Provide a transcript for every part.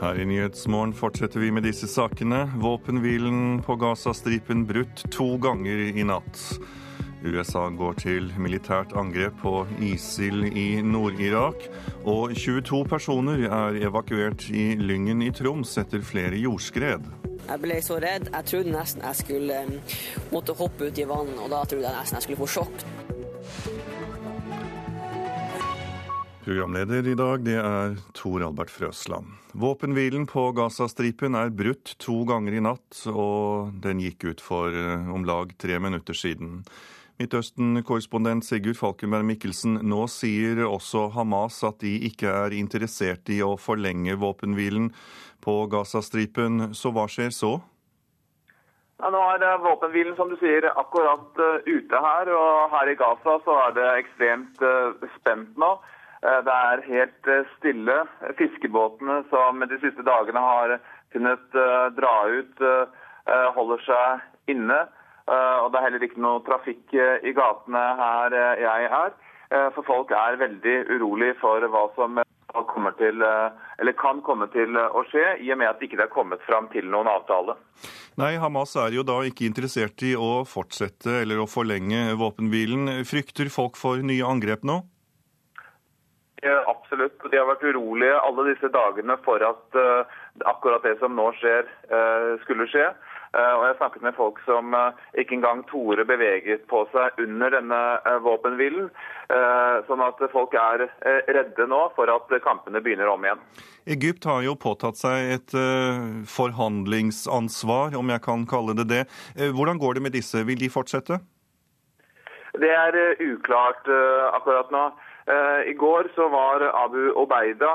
Her i Nyhetsmorgen fortsetter vi med disse sakene. Våpenhvilen på Gazastripen brutt to ganger i natt. USA går til militært angrep på ISIL i Nord-Irak. Og 22 personer er evakuert i Lyngen i Troms etter flere jordskred. Jeg ble så redd. Jeg trodde nesten jeg skulle måtte hoppe ut i vann, og da trodde jeg nesten jeg skulle få sjokk. Programleder i dag det er Tor Albert Frøsland. Våpenhvilen på Gazastripen er brutt to ganger i natt, og den gikk ut for om lag tre minutter siden. Midtøsten-korrespondent Sigurd Falkenberg Mikkelsen, nå sier også Hamas at de ikke er interessert i å forlenge våpenhvilen på Gazastripen. Så hva skjer så? Ja, nå er våpenhvilen som du sier, akkurat uh, ute her. Og her i Gaza så er det ekstremt spent nå. Uh, det er helt stille. Fiskebåtene som de siste dagene har kunnet dra ut, holder seg inne. Eh, og det er heller ikke noe trafikk eh, i gatene her eh, jeg er. For folk er veldig urolig for hva som til, kan komme til å skje, i og med at det ikke er kommet fram til noen avtale. Nei, Hamas er jo da ikke interessert i å fortsette eller å forlenge våpenhvilen. Frykter folk for nye angrep nå? Absolutt. De har vært urolige alle disse dagene for at akkurat det som nå skjer, skulle skje. Eh, og jeg snakket med folk som eh, ikke engang torde beveget på seg under denne eh, våpenhvilen. Sånn at folk er redde nå for at kampene begynner om igjen. Egypt har jo påtatt seg et forhandlingsansvar, om jeg kan kalle det det. Hvordan går det med disse? Vil de fortsette? Det er uklart akkurat nå. I går så var Abu Obeida,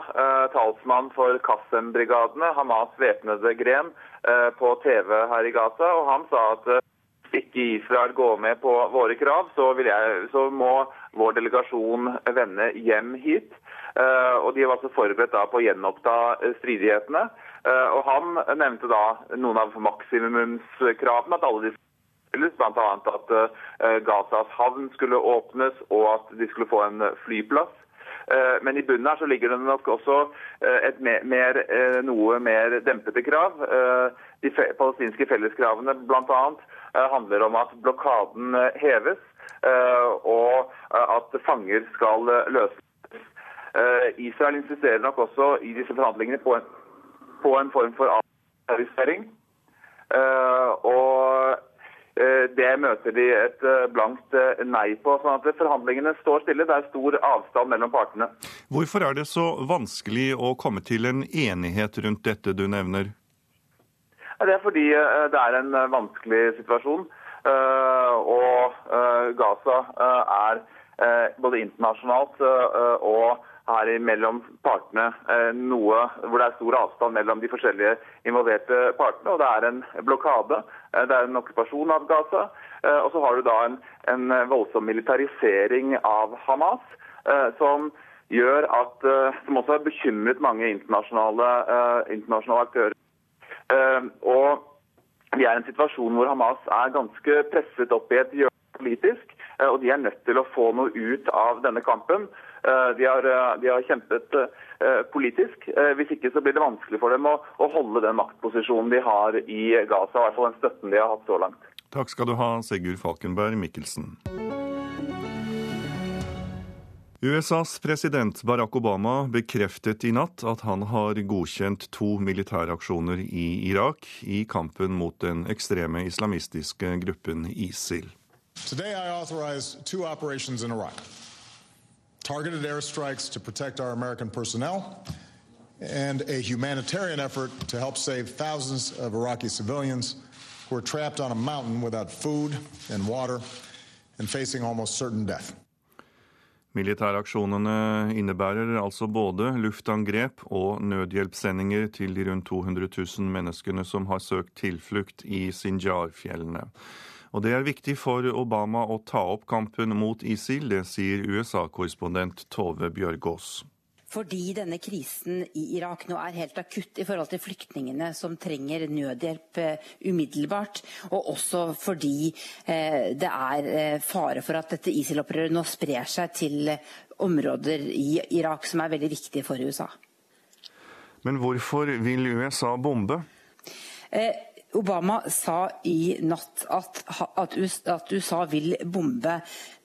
talsmann for Qassem-brigadene, Hamas' væpnede gren, Eh, på TV her i Gaza, og han sa at hvis eh, ikke Israel går med på våre krav, så, jeg, så må vår delegasjon vende hjem hit. Og De var altså forberedt da på å gjenoppta stridighetene. Og Han nevnte da noen av maksimumskravene, at alle de Bl.a. at uh, Gazas havn skulle åpnes, og at de skulle få en flyplass. Eh, men i bunnen her så ligger det nok også eh, et mer, mer, noe mer dempede krav. De palestinske felleskravene bl.a. handler om at blokaden heves, og at fanger skal løses. Israel insisterer nok også i disse forhandlingene på en, på en form for avterrorisering. Og Eh, det møter de et eh, blankt eh, nei på. sånn at Forhandlingene står stille. Det er stor avstand mellom partene. Hvorfor er det så vanskelig å komme til en enighet rundt dette du nevner? Det er fordi det er en vanskelig situasjon. Og Gaza er både internasjonalt og her mellom partene noe hvor det er stor avstand mellom de forskjellige involverte partene. Og det er en blokade. Det er en okkupasjon av Gaza. Og så har du da en, en voldsom militarisering av Hamas, som gjør at Som også har bekymret mange internasjonale, internasjonale aktører. Og vi er i en situasjon hvor Hamas er ganske presset opp i et hjørne politisk. Og de er nødt til å få noe ut av denne kampen. Eh, de har, eh, de har kjempet eh, politisk. Hvis ikke så blir det vanskelig for dem å, å holde den maktposisjonen de har i Gaza, i hvert fall den støtten de har hatt så langt. Takk skal du ha, Sigurd Falkenberg Mikkelsen. USAs president Barack Obama bekreftet i natt at han har godkjent to militæraksjoner i Irak i kampen mot den ekstreme islamistiske gruppen ISIL. Today I authorize two operations in Iraq targeted airstrikes to protect our American personnel, and a humanitarian effort to help save thousands of Iraqi civilians who are trapped on a mountain without food and water and facing almost certain death. Militæraksjonene innebærer altså både luftangrep og nødhjelpssendinger til de rundt 200 000 menneskene som har søkt tilflukt i Sinjar-fjellene. Og det er viktig for Obama å ta opp kampen mot ISIL, det sier USA-korrespondent Tove Bjørgaas. Fordi denne krisen i Irak nå er helt akutt i forhold til flyktningene som trenger nødhjelp uh, umiddelbart. Og også fordi uh, det er uh, fare for at dette ISIL-opprøret nå sprer seg til områder i Irak som er veldig viktige for USA. Men hvorfor vil USA bombe? Eh, Obama sa i natt at, at USA vil bombe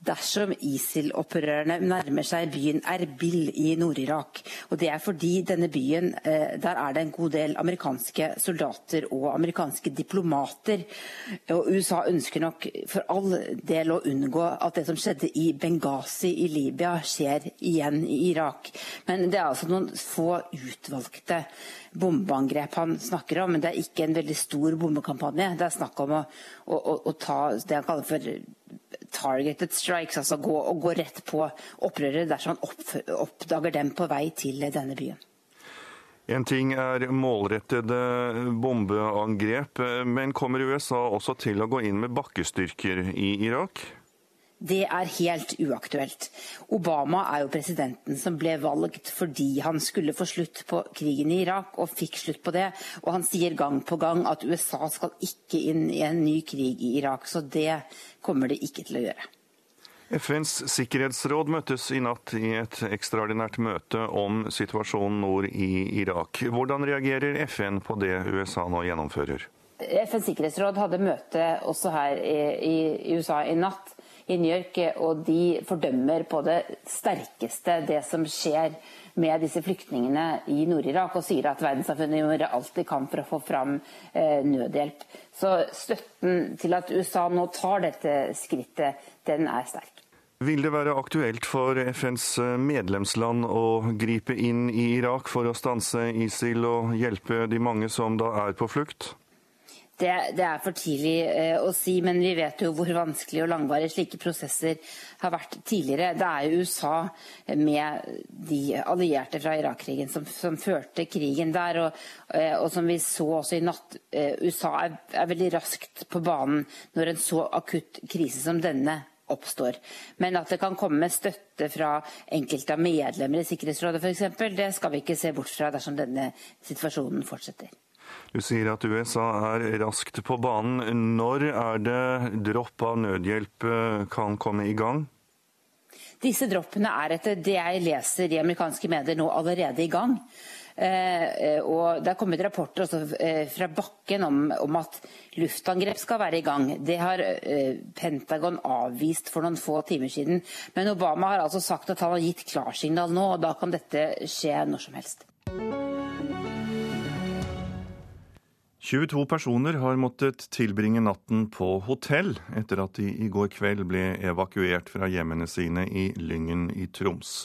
dersom ISIL-opprørerne nærmer seg byen Erbil i Nord-Irak. Og Det er fordi denne byen, eh, der er det en god del amerikanske soldater og amerikanske diplomater. Og USA ønsker nok for all del å unngå at det som skjedde i Benghazi i Libya, skjer igjen i Irak. Men det er altså noen få utvalgte bombeangrep han snakker om, men det er ikke en veldig stor bombekampanje. Det er snakk om å, å, å, å ta det han kaller for targeted strikes, altså gå, gå rett på opprørere dersom han opp, oppdager dem på vei til denne byen. En ting er målrettede bombeangrep, men kommer USA også til å gå inn med bakkestyrker i Irak? Det er helt uaktuelt. Obama er jo presidenten som ble valgt fordi han skulle få slutt på krigen i Irak, og fikk slutt på det. Og han sier gang på gang at USA skal ikke inn i en ny krig i Irak. Så det kommer det ikke til å gjøre. FNs sikkerhetsråd møttes i natt i et ekstraordinært møte om situasjonen nord i Irak. Hvordan reagerer FN på det USA nå gjennomfører? FNs sikkerhetsråd hadde møte også her i, USA i natt i New York, og de fordømmer på det sterkeste det som skjer med disse flyktningene i Nord-Irak, og sier at verdenssamfunnet gjør alt de kan for å få fram eh, nødhjelp. Så støtten til at USA nå tar dette skrittet, den er sterk. Vil det være aktuelt for FNs medlemsland å gripe inn i Irak for å stanse ISIL og hjelpe de mange som da er på flukt? Det, det, er for tidlig eh, å si, men vi vet jo hvor vanskelig og langvarige slike prosesser har vært tidligere. Det er jo USA med de allierte fra Irak-krigen som, som, førte krigen der. Og, eh, og, som vi så også i natt, eh, USA er, er veldig raskt på banen når en så akutt krise som denne oppstår. Men at det kan komme støtte fra enkelte av medlemmer i Sikkerhetsrådet f.eks., det skal vi ikke se bort fra dersom denne situasjonen fortsetter. Du sier at USA er raskt på banen. Når er det dropp av nødhjelp eh, kan komme i gang? Disse droppene er etter det jeg leser i amerikanske medier nå allerede i gang. Eh, og Det er kommet rapporter også eh, fra bakken om, om, at luftangrep skal være i gang. Det har eh, Pentagon avvist for noen få timer siden. Men Obama har altså sagt at han har gitt klarsignal nå, og da kan dette skje når som helst. 22 personer har måttet tilbringe natten på hotell etter at de i går kveld ble evakuert fra hjemmene sine i Lyngen i Troms.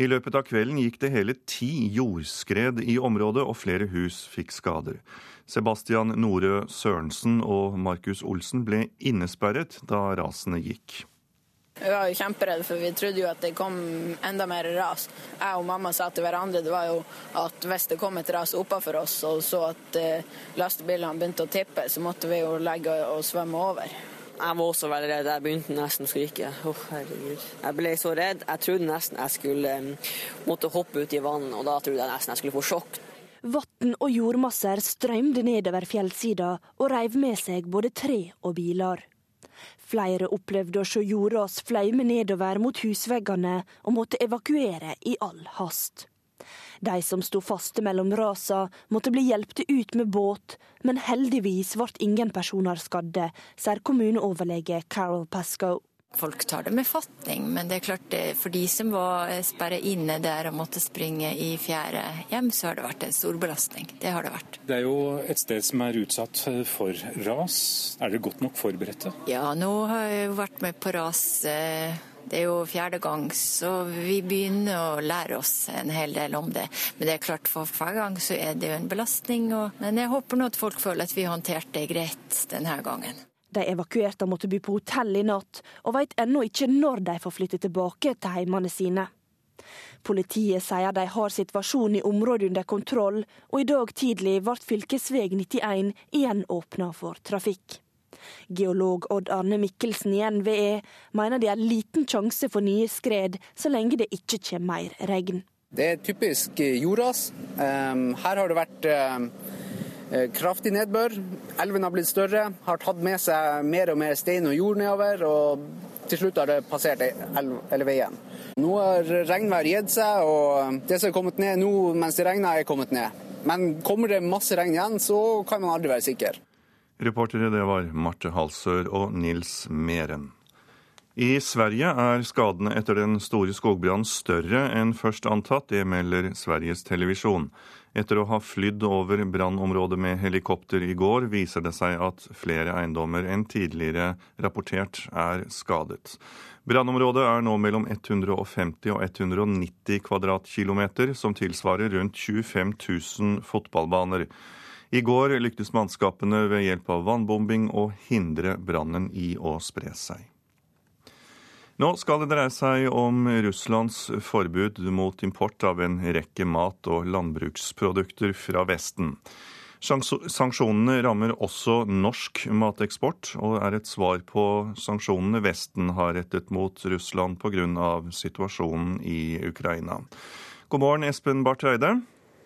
I løpet av kvelden gikk det hele ti jordskred i området, og flere hus fikk skader. Sebastian Norø Sørensen og Markus Olsen ble innesperret da rasene gikk. Vi var jo kjemperedde, for vi trodde jo at det kom enda mer ras. Jeg og mamma sa til hverandre det var jo at hvis det kom et ras oppafor oss og så at eh, lastebilene begynte å tippe, så måtte vi jo legge og svømme over. Jeg var også veldig redd. Jeg begynte nesten å skrike. Oh, herregud. Jeg ble så redd. Jeg trodde nesten jeg skulle um, måtte hoppe ut i vann, og da trodde jeg nesten jeg skulle få sjokk. Vann og jordmasser strømde nedover fjellsida og reiv med seg både tre og biler. Flere opplevde å se jordras flaume nedover mot husveggene og måtte evakuere i all hast. De som sto faste mellom rasa, måtte bli hjulpet ut med båt, men heldigvis ble ingen personer skadde, sier kommuneoverlege Carol Pascoe. Folk tar det med fatning, men det er klart det, for de som var sperra inne der og måtte springe i fjære hjem, så har det vært en stor belastning. Det har det vært. Det er jo et sted som er utsatt for ras. Er dere godt nok forberedte? Ja, nå har jeg jo vært med på ras. Eh, det er jo fjerde gang, så vi begynner å lære oss en hel del om det. Men det er klart for hver gang så er det jo en belastning. Og, men jeg håper nå at folk føler at vi håndterte det greit denne gangen. De evakuerte måtte bo på hotell i natt, og vet ennå ikke når de får flytte tilbake til heimene sine. Politiet sier de har situasjonen i området under kontroll, og i dag tidlig ble fylkesvei 91 igjen åpna for trafikk. Geolog Odd Arne Mikkelsen i NVE mener det er liten sjanse for nye skred så lenge det ikke kommer mer regn. Det er typisk jordras. Ehm, her har det vært ehm, Eh, kraftig nedbør. Elven har blitt større, har tatt med seg mer og mer stein og jord nedover. og til slutt har det passert elv, veien. Nå har regnvær gitt seg, og det som er kommet ned nå mens det regner, er kommet ned. Men kommer det masse regn igjen, så kan man aldri være sikker. Reportere det var Marte Halsør og Nils Meren. I Sverige er skadene etter den store skogbrannen større enn først antatt. Det melder Sveriges Televisjon. Etter å ha flydd over brannområdet med helikopter i går, viser det seg at flere eiendommer enn tidligere rapportert er skadet. Brannområdet er nå mellom 150 og 190 kvadratkilometer, som tilsvarer rundt 25 000 fotballbaner. I går lyktes mannskapene ved hjelp av vannbombing å hindre brannen i å spre seg. Nå skal det dreie seg om Russlands forbud mot import av en rekke mat- og landbruksprodukter fra Vesten. Sanksjonene rammer også norsk mateksport, og er et svar på sanksjonene Vesten har rettet mot Russland pga. situasjonen i Ukraina. God morgen, Espen Barth Eide.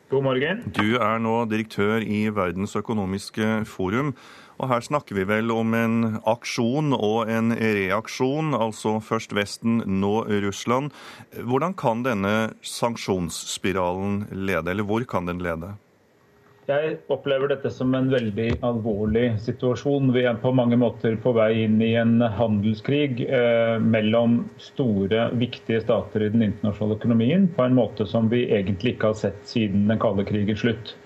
God morgen. Du er nå direktør i Verdens økonomiske forum. Og her snakker vi vel om en aksjon og en reaksjon, altså først Vesten, nå Russland. Hvordan kan denne sanksjonsspiralen lede, eller hvor kan den lede? Jeg opplever dette som en veldig alvorlig situasjon. Vi er på mange måter på vei inn i en handelskrig eh, mellom store, viktige stater i den internasjonale økonomien, på en måte som vi egentlig ikke har sett siden den kalde krigens slutt.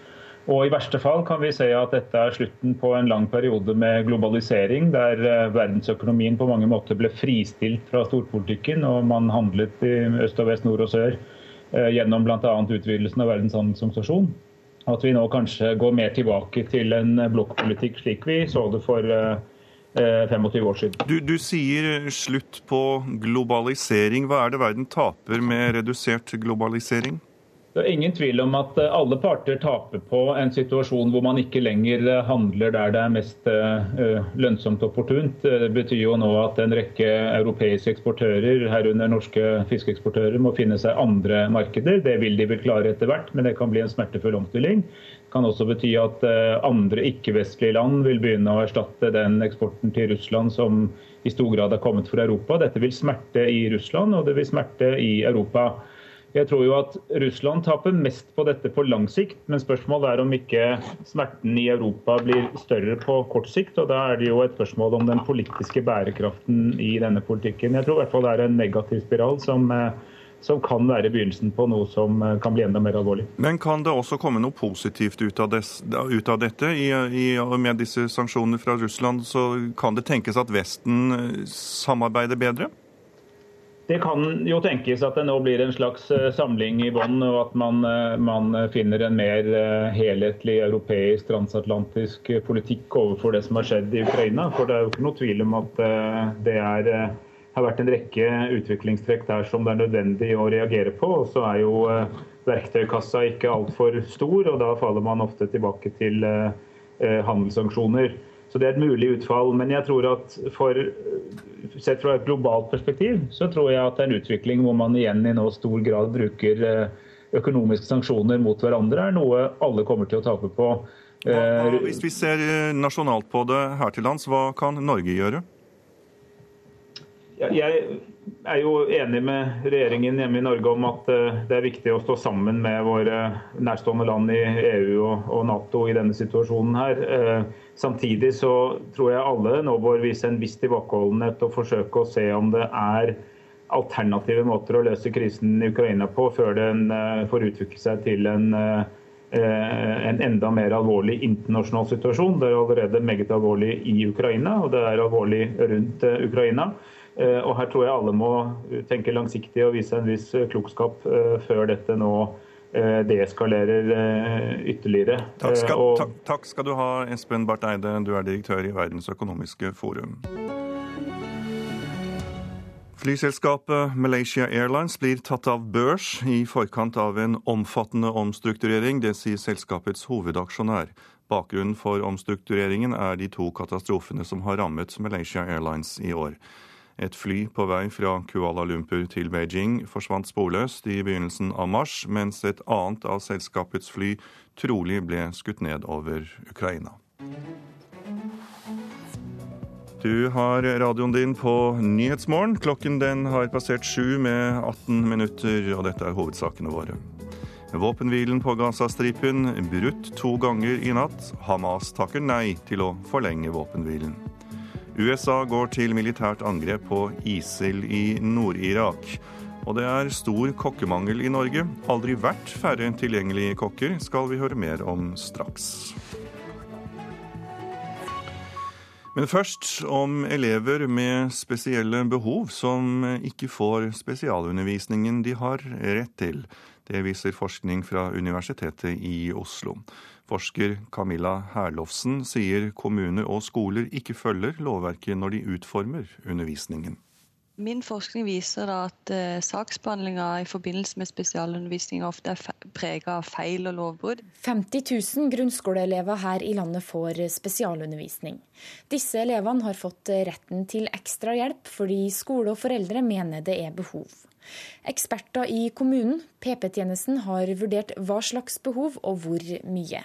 Og I verste fall kan vi se at dette er slutten på en lang periode med globalisering, der eh, verdensøkonomien på mange måter ble fristilt fra storpolitikken, og man handlet i øst og vest, nord og sør eh, gjennom bl.a. utvidelsen av Verdens handelsorganisasjon. At vi nå kanskje går mer tilbake til en blokkpolitikk slik vi så det for 25 eh, år siden. Du, du, sier slutt på globalisering. Hva er det verden taper med redusert globalisering? Det er ingen tvil om at eh, alle parter taper på en situasjon hvor man ikke lenger eh, handler der det er mest eh, lønnsomt og opportunt. Det betyr jo nå at en rekke europeiske eksportører, herunder norske fiskeeksportører, må finne seg andre markeder. Det vil de vel klare etter hvert, men det kan bli en smertefull omstilling. Det kan også bety at andre ikke-vestlige land vil begynne å erstatte den eksporten til Russland som i stor grad har kommet fra Europa. Dette vil smerte i Russland, og det vil smerte i Europa. Jeg tror jo at Russland taper mest på dette på lang sikt, men spørsmålet er om ikke smerten i Europa blir større på kort sikt. og Da er det jo et spørsmål om den politiske bærekraften i denne politikken. Jeg tror i hvert fall det er en negativ spiral som, eh, som kan være begynnelsen på noe som eh, kan bli enda mer alvorlig. Men kan det også komme noe positivt ut av, des, ut av dette? I, i, med disse sanksjonene fra Russland så kan det tenkes at Vesten eh, samarbeider bedre? Det kan jo tenkes at det nå blir en slags eh, samling i bånn, og at man, eh, man, finner en mer eh, helhetlig europeisk transatlantisk politikk overfor det som har skjedd i Ukraina. For det er jo ikke noe tvil om at det er, har vært en rekke utviklingstrekk der som det er nødvendig å reagere på. Og så er jo verktøykassa ikke altfor stor, og da faller man ofte tilbake til handelssanksjoner. Så det er et mulig utfall. Men jeg tror at for, sett fra et globalt perspektiv, så tror jeg at det er en utvikling hvor man igjen i nå stor grad bruker eh, økonomiske sanksjoner mot hverandre, er noe alle kommer til å tape på. Hva, hvis vi ser eh, nasjonalt på det her til lands, hva kan Norge gjøre? Jeg er jo enig med regjeringen hjemme i Norge om at eh, det er viktig å stå sammen med våre nærstående land i EU og Nato i denne situasjonen her. Samtidig så tror jeg alle nå bør vise en viss tilbakeholdenhet og forsøke å se om det er alternative måter å løse krisen i Ukraina på før den uh, får utvikle seg til en, uh, en, enda mer alvorlig internasjonal situasjon. Det er allerede meget alvorlig i Ukraina, og det er alvorlig rundt uh, Ukraina. Og her tror jeg alle må tenke langsiktig og vise en viss klokskap før dette nå Eh, deeskalerer eh, ytterligere. Takk skal, eh, og... takk, takk skal, du ha, Espen Barth Eide. Du er direktør i Verdens økonomiske forum. Flyselskapet Malaysia Airlines blir tatt av børs i forkant av en omfattende omstrukturering. Det sier selskapets hovedaksjonær. Bakgrunnen for omstruktureringen er de to katastrofene som har rammet Malaysia Airlines i år. Et fly på vei fra Kuala Lumpur til Beijing forsvant sporløst i begynnelsen av mars, mens et annet av selskapets fly trolig ble skutt ned over Ukraina. Du har radioen din på Nyhetsmorgen. Klokken den har passert sju med 18 minutter, og dette er hovedsakene våre. Våpenhvilen på Gazastripen brutt to ganger i natt. Hamas takker nei til å forlenge våpenhvilen. USA går til militært angrep på ISIL i Nord-Irak. Og det er stor kokkemangel i Norge. Aldri vært færre tilgjengelige kokker, skal vi høre mer om straks. Men først om elever med spesielle behov som ikke får spesialundervisningen de har rett til. Det viser forskning fra Universitetet i Oslo. Forsker Camilla Herlofsen sier kommuner og skoler ikke følger lovverket når de utformer undervisningen. Min forskning viser at eh, saksbehandlinga i forbindelse med spesialundervisning ofte er prega av feil og lovbrudd. 50 000 grunnskoleelever her i landet får spesialundervisning. Disse elevene har fått retten til ekstra hjelp fordi skole og foreldre mener det er behov. Eksperter i kommunen, PP-tjenesten, har vurdert hva slags behov og hvor mye.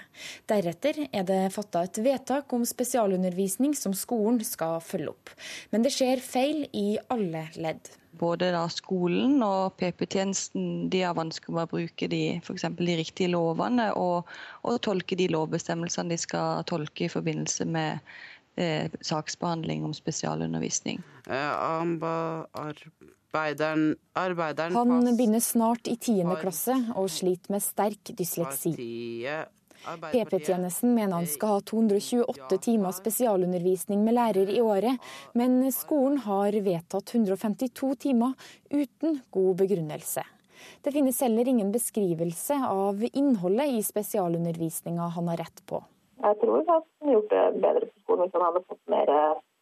Deretter er det fatta et vedtak om spesialundervisning som skolen skal følge opp. Men det skjer feil i alle ledd. Både da skolen og PP-tjenesten de har vansker med å bruke de, for de riktige lovene og, og tolke de lovbestemmelsene de skal tolke i forbindelse med eh, saksbehandling om spesialundervisning. Eh, Arbeideren, arbeideren Han begynner snart i tiende klasse og sliter med sterk dysleksi. PP-tjenesten mener han skal ha 228 timer spesialundervisning med lærer i året, men skolen har vedtatt 152 timer uten god begrunnelse. Det finnes heller ingen beskrivelse av innholdet i spesialundervisninga han har rett på. Jeg tror at han har gjort det bedre på skolen hvis han hadde fått mer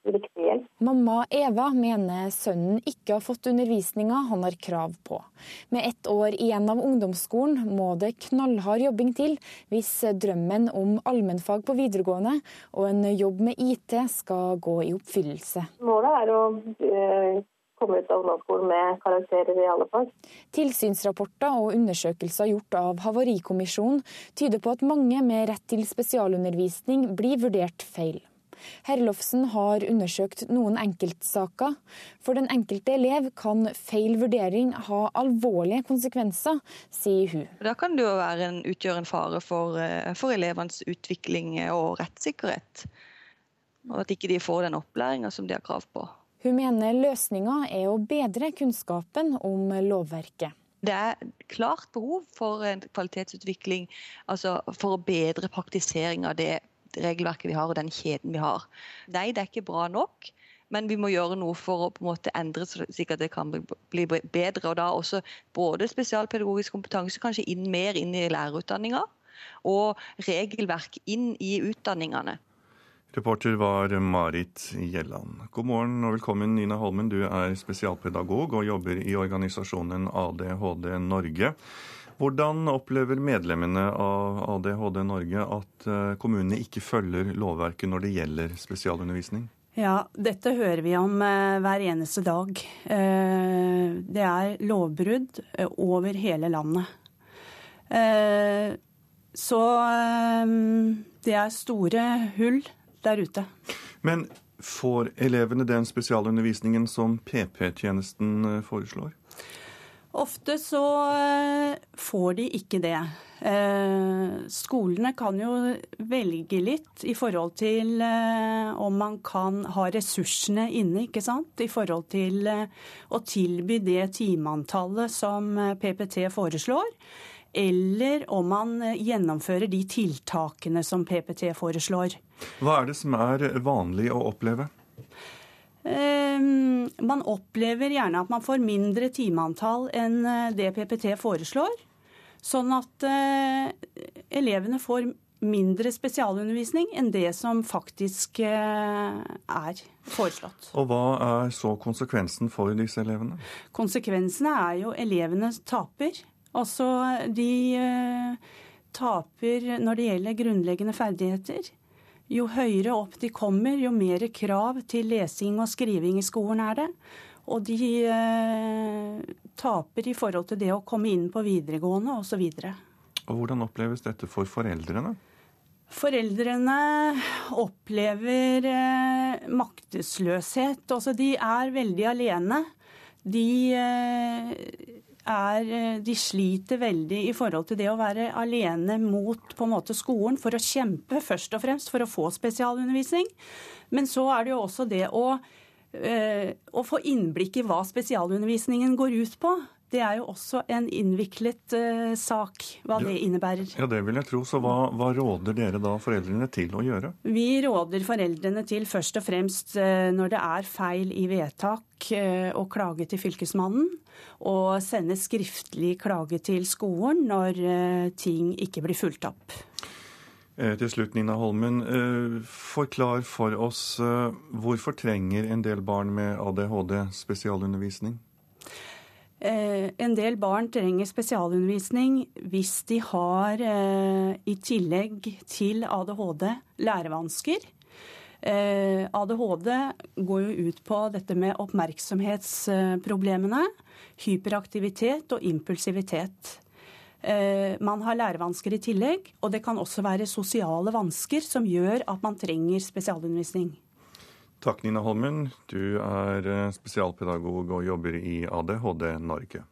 riktig hjelp. Mamma Eva mener sønnen ikke har fått undervisninga han har krav på. Med ett år igjen av ungdomsskolen må det knallhard jobbing til hvis drømmen om allmennfag på videregående og en jobb med IT skal gå i oppfyllelse. Målet er å eh, komme ut av ungdomsskolen med karakterer i alle fag. Tilsynsrapporter og undersøkelser gjort av Havarikommisjonen tyder på at mange med rett til spesialundervisning blir vurdert feil. Herlofsen har undersøkt noen enkeltsaker. For den enkelte elev kan feil vurdering ha alvorlige konsekvenser, sier hun. Da kan det jo en, utgjøre en fare for, eh, for elevenes utvikling og rettssikkerhet. Og at ikke de får den opplæringa som de har krav på. Hun mener løsninga er å bedre kunnskapen om lovverket. Det er klart behov for en kvalitetsutvikling, altså for å bedre praktisering av det regelverket vi har og den kjeden vi har. Nei, det er ikke bra nok. Men vi må gjøre noe for å på en måte endre slik at det kan bli bedre. Og da også både spesialpedagogisk kompetanse kanskje inn mer inn i lærerutdanninga, og regelverk inn i utdanningene. Reporter var Marit Gjelland. God morgen og velkommen, Nina Holmen. Du er spesialpedagog og jobber i organisasjonen ADHD Norge. Hvordan opplever medlemmene av ADHD Norge at eh, kommunene ikke følger lovverket når det gjelder spesialundervisning? Ja, dette hører vi om eh, hver eneste dag. Eh, det er lovbrudd over hele landet. Så det er store hull der ute. Men får elevene den spesialundervisningen som PP-tjenesten foreslår? Ofte så eh, får de ikke det. Eh, skolene kan jo velge litt i forhold til eh, om man kan ha ressursene inne, ikke sant. I forhold til å tilby det timeantallet som PPT foreslår. Eller om man gjennomfører de tiltakene som PPT foreslår. Hva er det som er vanlig å oppleve? Ehm, man opplever gjerne at man får mindre timeantall enn eh, det PPT foreslår. Sånn at eh, elevene får mindre spesialundervisning enn det som faktisk eh, er foreslått. Og Hva er så konsekvensen for disse elevene? Konsekvensene er jo elevene taper. Altså de taper når det gjelder grunnleggende ferdigheter. Jo høyere opp de kommer, jo mer krav til lesing og skriving i skolen er det. Og de eh, taper i forhold til det å komme inn på videregående osv. Og Hvordan oppleves dette for foreldrene? Foreldrene opplever eh, maktesløshet. Altså, de er veldig alene. De, eh, er, eh, de sliter veldig i forhold til det å være alene mot måte, skolen for å kjempe først og fremst for å få spesialundervisning. Men så er det jo også det å, eh, å få innblikk i hva spesialundervisningen går ut på. Det er jo også en innviklet uh, sak, hva ja, det innebærer. Ja, Det vil jeg tro. Så hva, hva, råder dere da foreldrene til å gjøre? Vi råder foreldrene til først og fremst uh, når det er feil i vedtak, uh, å klage til Fylkesmannen. Og sende skriftlig klage til skolen når ting ikke blir fulgt opp. Til slutt, Nina Holmen. Forklar for oss hvorfor trenger en del barn med ADHD spesialundervisning? Eh, en del barn trenger spesialundervisning hvis de har, eh, i tillegg til ADHD, lærevansker. Eh, ADHD går jo ut på dette med oppmerksomhetsproblemene, hyperaktivitet og impulsivitet. Man har lærevansker i tillegg, og det kan også være sosiale vansker som gjør at man trenger spesialundervisning. Takk, Nina Holmen. Du er eh, spesialpedagog og jobber i ADHD Norge.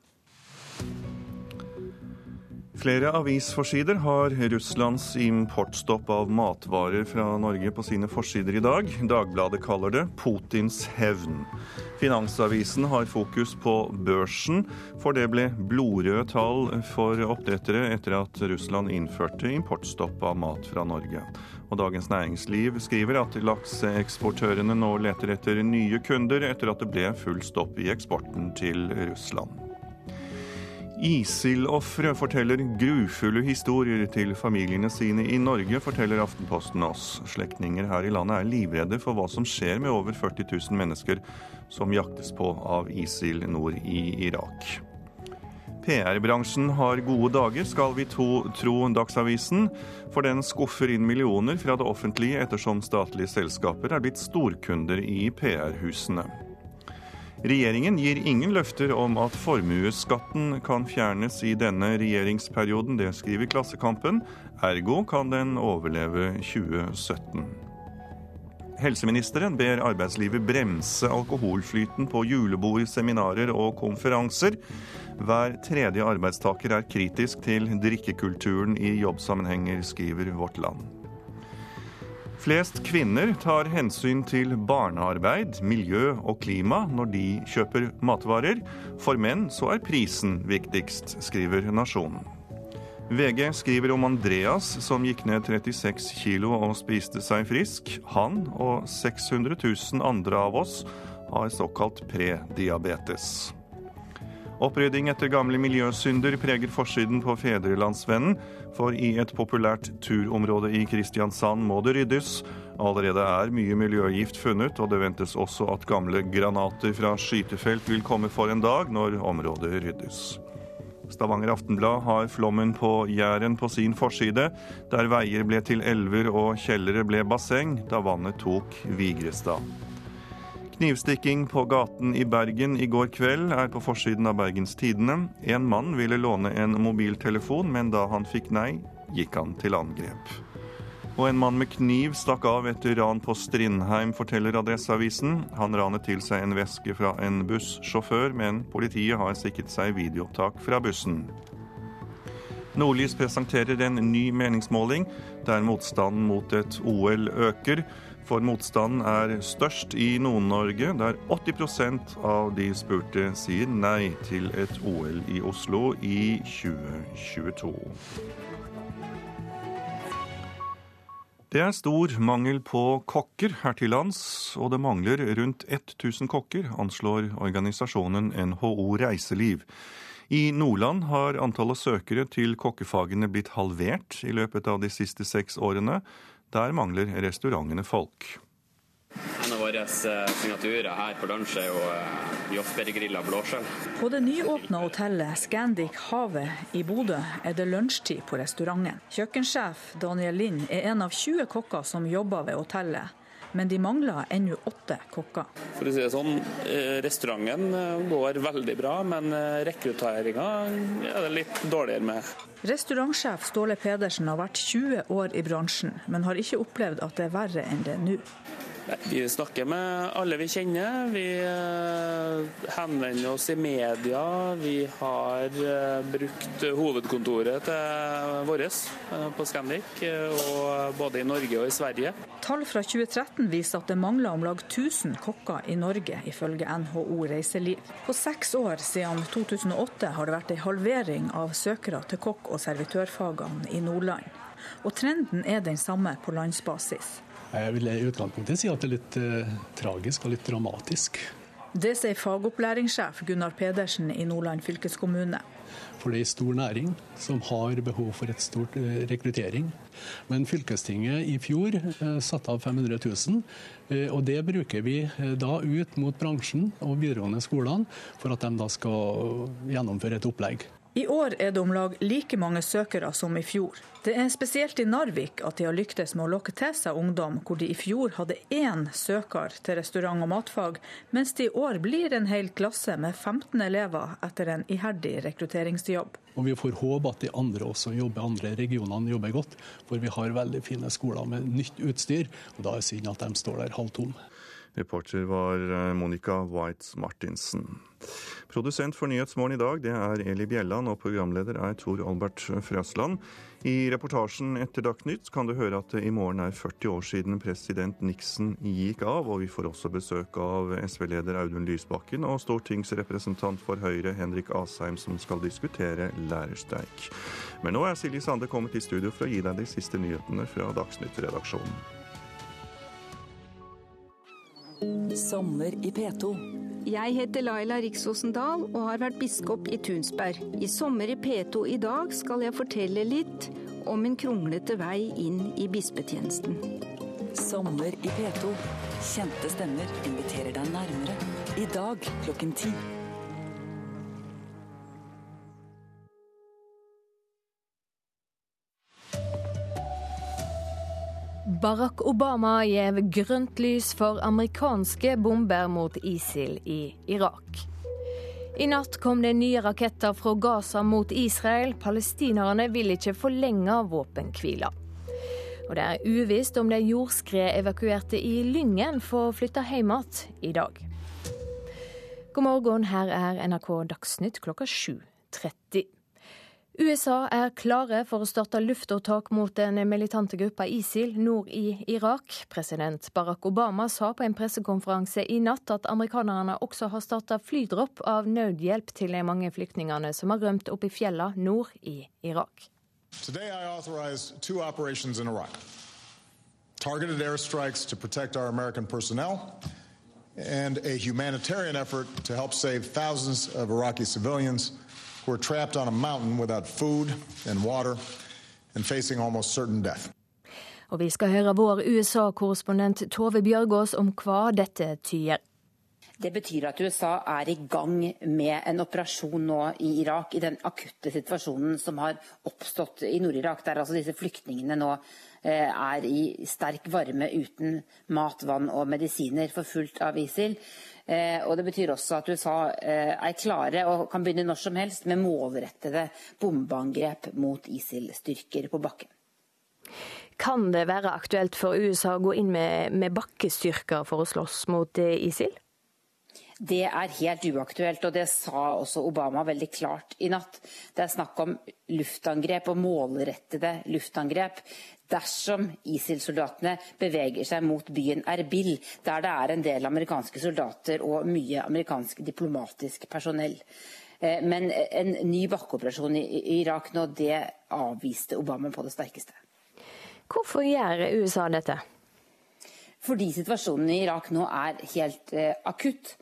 Flere avisforsider har Russlands importstopp av matvarer fra Norge på sine forsider i dag. Dagbladet kaller det Putins hevn. Finansavisen har fokus på børsen, for det ble blodrøde tall for oppdrettere etter at Russland innførte importstopp av mat fra Norge. Og Dagens Næringsliv skriver at lakseeksportørene nå leter etter nye kunder etter at det ble full stopp i eksporten til Russland. ISIL-ofre forteller grufulle historier til familiene sine i Norge, forteller Aftenposten oss. Slektninger her i landet er livredde for hva som skjer med over 40 000 mennesker som jaktes på av ISIL nord i Irak. PR-bransjen har gode dager, skal vi to, tro Dagsavisen. For den skuffer inn millioner fra det offentlige ettersom statlige selskaper er blitt storkunder i PR-husene. Regjeringen gir ingen løfter om at formuesskatten kan fjernes i denne regjeringsperioden. Det skriver Klassekampen. Ergo kan den overleve 2017. Helseministeren ber arbeidslivet bremse alkoholflyten på julebord, seminarer og konferanser. Hver tredje arbeidstaker er kritisk til drikkekulturen i jobbsammenhenger, skriver Vårt Land. Flest kvinner tar hensyn til barnearbeid, miljø og klima når de kjøper matvarer. For menn så er prisen viktigst, skriver Nasjonen. VG skriver om Andreas som gikk ned 36 kilo og spiste seg frisk. Han og 600 000 andre av oss har såkalt prediabetes. Opprydding etter gamle miljøsynder preger forsiden på Fedrelandsvennen, for i et populært turområde i Kristiansand må det ryddes. Allerede er mye miljøgift funnet, og det ventes også at gamle granater fra skytefelt vil komme for en dag når området ryddes. Stavanger Aftenblad har flommen på Jæren på sin forside, der veier ble til elver og kjellere ble basseng da vannet tok Vigrestad. Knivstikking på gaten i Bergen i går kveld er på forsiden av Bergens Tidende. En mann ville låne en mobiltelefon, men da han fikk nei, gikk han til angrep. Og en mann med kniv stakk av etter ran på Strindheim, forteller Adresseavisen. Han ranet til seg en veske fra en bussjåfør, men politiet har sikret seg videoopptak fra bussen. Nordlys presenterer en ny meningsmåling der motstanden mot et OL øker for motstanden er størst i Nord-Norge, der 80% av de spurte sier nei til et OL i Oslo i 2022. Det er stor mangel på kokker her til lands, og det mangler rundt 1000 kokker, anslår organisasjonen NHO Reiseliv. I Nordland har antallet søkere til kokkefagene blitt halvert i løpet av de siste seks årene. Der mangler restaurantene folk. En av våre eh, signaturer her på lunsj er jo eh, blåskjell. På det nyåpna hotellet Scandic Havet i Bodø er det lunsjtid på restauranten. Kjøkkensjef Daniel Lind er en av 20 kokker som jobber ved hotellet. men de mangler ennå åtte kokker. For å si det sånn, eh, Restauranten går veldig bra, men rekrutteringa er det litt dårligere med. Restaurantsjef Ståle Pedersen har vært 20 år i bransjen, men har ikke opplevd at det er verre enn det nå. Vi snakker med alle vi kjenner. Vi eh, henvender oss i media. Vi har eh, brukt hovedkontoret til vårt eh, på Scandic, både i Norge og i Sverige. Tall fra 2013 viser at det mangler om lag 1000 kokker i Norge, ifølge NHO Reiseliv. På seks år siden 2008 har det vært en halvering av søkere til kokk- og servitørfagene i Nordland. Og trenden er den samme på landsbasis. Jeg vil i utgangspunktet si at det er litt eh, tragisk og litt dramatisk. Det sier fagopplæringssjef Gunnar Pedersen i Nordland fylkeskommune. For det er en stor næring som har behov for et stort eh, rekruttering. Men fylkestinget i fjor eh, satte av 500 000, eh, og det bruker vi eh, da ut mot bransjen og videregående skolene for at de da skal gjennomføre et opplegg. I år er det om lag like mange søkere som i fjor. Det er spesielt i Narvik at de har lyktes med å lokke til seg ungdom, hvor de i fjor hadde én søker til restaurant- og matfag, mens det i år blir en hel klasse med 15 elever etter en iherdig rekrutteringsjobb. Og vi får håpe at de andre også jobber, andre regionene jobber godt, for vi har veldig fine skoler med nytt utstyr. og Da er det synd at de står der halvtomme. Reporter var eh, Monica White Martinsen. Produsent for Nyhetsmorgen i dag det er Eli Bjelland, og programleder er Tor Albert Frøsland. I reportasjen etter Dagsnytt kan du høre at det i morgen er 40 år siden president Nixon gikk av, og vi får også besøk av SV-leder Audun Lysbakken og stortingsrepresentant for Høyre Henrik Asheim, som skal diskutere lærerstreik. Men nå er Silje Sande kommet i studio for å gi deg de siste nyhetene fra Dagsnytt-redaksjonen. Sommer i P2. Jeg heter Laila Riksåsen Dahl og har vært biskop i Tunsberg. I Sommer i P2 i dag skal jeg fortelle litt om en kronglete vei inn i bispetjenesten. Sommer i P2. Kjente stemmer inviterer deg nærmere. I dag klokken ti. Barack Obama gjev grønt lys for amerikanske bomber mot ISIL i Irak. I natt kom det nye raketter fra Gaza mot Israel. Palestinerne vil ikke forlenge våpenhvila. Og det er uvisst om de jordskredevakuerte i Lyngen får flytte hjem igjen i dag. God morgen, her er NRK Dagsnytt klokka 7.30. USA er klare for å starte luftåtak mot den militante gruppa ISIL nord i Irak. President Barack Obama sa på en pressekonferanse i natt at amerikanerne også har starta flydropp av nødhjelp til de mange flyktningene som har rømt opp i fjellene nord i Irak. Today I authorized two operations in Iraq. Targeted airstrikes to protect our American personnel and a humanitarian effort to help save thousands of Iraqi civilians who are trapped on a mountain without food and water and facing almost certain death. Og vi skal høre vår USA-korrespondent Tove Bjørgaas om hva dette tyder. Det betyr at USA er i gang med en operasjon nå i Irak, i den akutte situasjonen som har oppstått i Nord-Irak, der altså disse flyktningene nå eh, er i sterk varme uten mat, vann og medisiner, forfulgt av ISIL. Eh, og Det betyr også at USA eh, er klare og kan begynne når som helst med målrettede bombeangrep mot ISIL-styrker på bakken. Kan det være aktuelt for USA å gå inn med, med bakkestyrker for å slåss mot ISIL? Det er helt uaktuelt, og det sa også Obama veldig klart i natt. Det er snakk om luftangrep og målrettede luftangrep dersom ISIL-soldatene beveger seg mot byen Erbil, der det er en del amerikanske soldater og mye amerikansk diplomatisk personell. Men en ny bakkeoperasjon i Irak nå, det avviste Obama på det sterkeste. Hvorfor gjør USA dette? Fordi situasjonen i Irak nå er helt eh, akutt.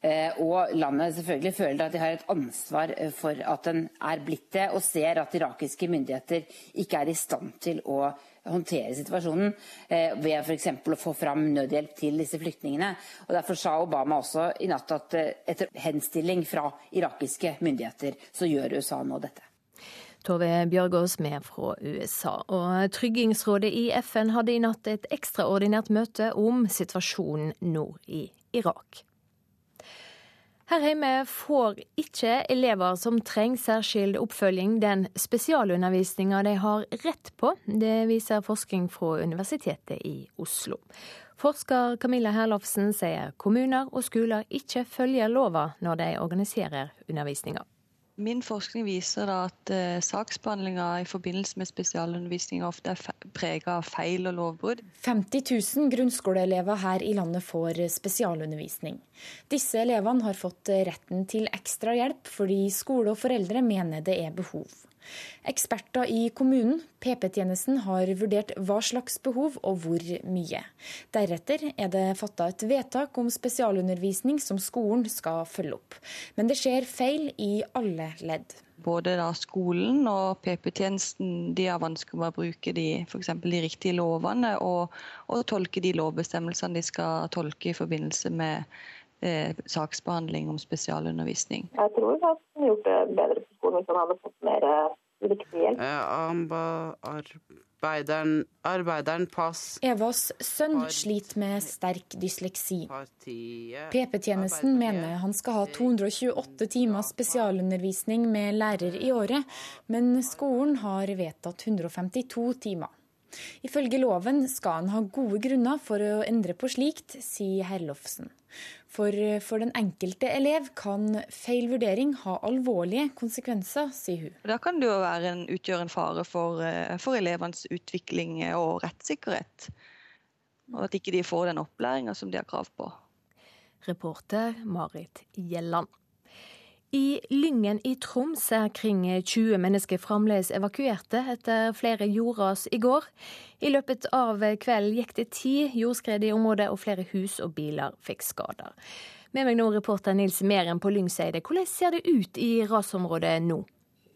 Eh, og landet selvfølgelig føler at de har et ansvar for at den er blitt det, og ser at irakiske myndigheter ikke er i stand til å håndtere situasjonen eh, ved f.eks. å få fram nødhjelp til disse flyktningene. Og Derfor sa Obama også i natt at eh, etter henstilling fra irakiske myndigheter, så gjør USA nå dette. Tove Bjørgaas med fra USA. Og Tryggingsrådet i FN hadde i natt et ekstraordinært møte om situasjonen nord i Irak. Her hjemme får ikke elever som trenger særskilt oppfølging, den spesialundervisninga de har rett på. Det viser forskning fra Universitetet i Oslo. Forsker Camilla Herlofsen sier kommuner og skoler ikke følger lova når de organiserer undervisninga. Min forskning viser at uh, saksbehandlinga i forbindelse med spesialundervisning ofte er prega av feil og lovbrudd. 50 000 grunnskoleelever her i landet får spesialundervisning. Disse elevene har fått retten til ekstra hjelp fordi skole og foreldre mener det er behov. Eksperter i kommunen, PP-tjenesten, har vurdert hva slags behov og hvor mye. Deretter er det fatta et vedtak om spesialundervisning som skolen skal følge opp. Men det skjer feil i alle ledd. Både skolen og PP-tjenesten de har vansker med å bruke de, for de riktige lovene og, og tolke de lovbestemmelsene de skal tolke i forbindelse med eh, saksbehandling om spesialundervisning. Jeg tror vi har gjort det bedre på skolen hvis han hadde fått mer riktig hjelp. Arbeideren, arbeideren pass Evas sønn sliter med sterk dysleksi. PP-tjenesten mener han skal ha 228 timer spesialundervisning med lærer i året, men skolen har vedtatt 152 timer. Ifølge loven skal en ha gode grunner for å endre på slikt, sier Herlofsen. For for den enkelte elev kan feil vurdering ha alvorlige konsekvenser, sier hun. Da kan det jo en, utgjøre en fare for, eh, for elevenes utvikling og rettssikkerhet. Og at ikke de får den opplæringa som de har krav på. Reporter Marit Gjelland. I Lyngen i Troms er kring 20 mennesker fremdeles evakuerte etter flere jordras i går. I løpet av kvelden gikk det ti jordskred i området, og flere hus og biler fikk skader. Med meg nå reporter Nils Meren på Lyngseide. Hvordan ser det ut i rasområdet nå?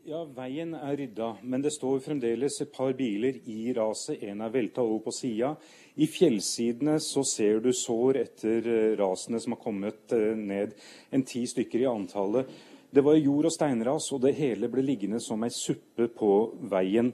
Ja, Veien er rydda, men det står fremdeles et par biler i raset. En er velta over på sida. I fjellsidene så ser du sår etter eh, rasene som har kommet eh, ned. En ti stykker i antallet. Det var jord- og steinras, og det hele ble liggende som ei suppe på veien.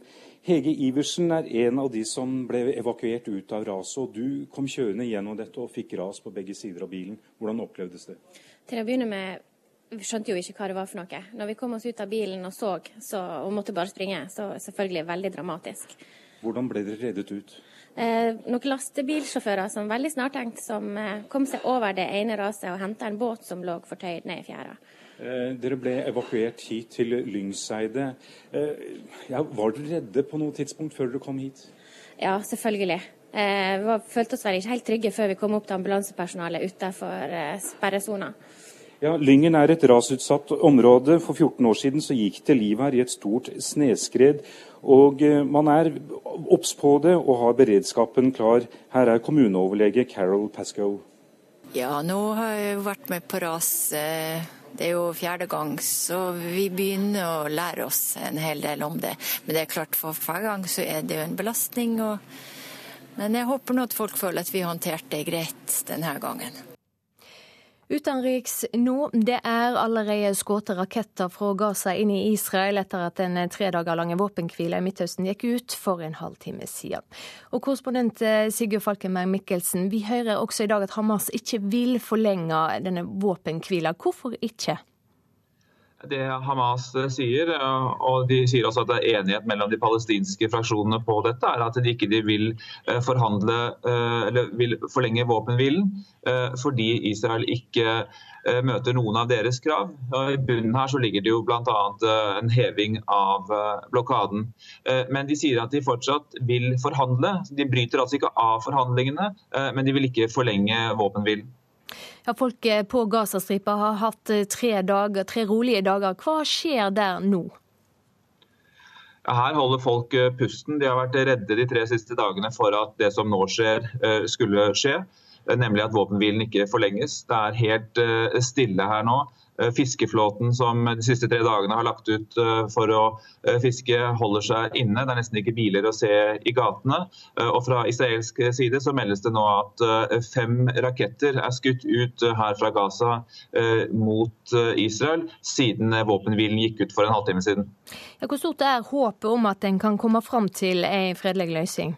Hege Iversen er en av de som ble evakuert ut av raset. og Du kom kjørende gjennom dette og fikk ras på begge sider av bilen. Hvordan opplevdes det? Til å begynne med vi skjønte jo ikke hva det var for noe. Når vi kom oss ut av bilen og så så, og måtte bare springe, så selvfølgelig veldig dramatisk. Hvordan ble dere reddet ut? Eh, noen lastebilsjåfører som veldig snartenkt som eh, kom seg over det ene raset og henta en båt som lå fortøyd ned i fjæra. Eh, dere ble evakuert hit til Lyngseide. Eh, ja, var dere redde på noe tidspunkt før dere kom hit? Ja, selvfølgelig. Eh, vi følte oss vel ikke helt trygge før vi kom opp til ambulansepersonalet utenfor eh, sperresona. Ja, Lyngen er et rasutsatt område. For 14 år siden så gikk det liv her i et stort sneskred. Og eh, man er obs på det og har beredskapen klar. Her er kommuneoverlege Carol Pascoe. Ja, nå har jeg vært med på ras. Eh, det er jo fjerde gang, så vi begynner å lære oss en hel del om det. Men det er klart, for hver gang så er det jo en belastning. Og... Men jeg håper nå at folk føler at vi håndterte det greit denne gangen. Utenriks nå. Det er allerede skutt raketter fra Gaza inn i Israel etter at den tre dager lange våpenhvila i Midtøsten gikk ut for en halvtime siden. Og korrespondent eh, Sigurd Falkenberg Mikkelsen, vi hører også i dag at Hamas ikke vil forlenge denne våpenhvilen. Hvorfor ikke? Det Hamas sier, og de sier også at det er enighet mellom de palestinske fraksjonene på dette, er at de ikke vil eh, forhandle eh, eller vil forlenge våpenhvilen eh, fordi Israel ikke møter noen av deres krav. I bunnen her så ligger det jo bl.a. en heving av blokaden. Men de sier at de fortsatt vil forhandle. De bryter altså ikke av forhandlingene, men de vil ikke forlenge våpenhvilen. Ja, folk eh, på Gazastripa har hatt eh, tre, dager, tre rolige dager. Hva skjer der nå? Her holder folk eh, pusten. De har vært redde de tre siste dagene for at det som nå skjer, skulle skje. Nemlig at våpenhvilen ikke forlenges. Det er helt stille her nå. Fiskeflåten som de siste tre dagene har lagt ut for å fiske, holder seg inne. Det er nesten ikke biler å se i gatene. Og fra israelsk side så meldes det nå at fem raketter er skutt ut her fra Gaza mot Israel siden våpenhvilen gikk ut for en halvtime siden. Hvor stort er håpet om at en kan komme fram til en fredelig løsning?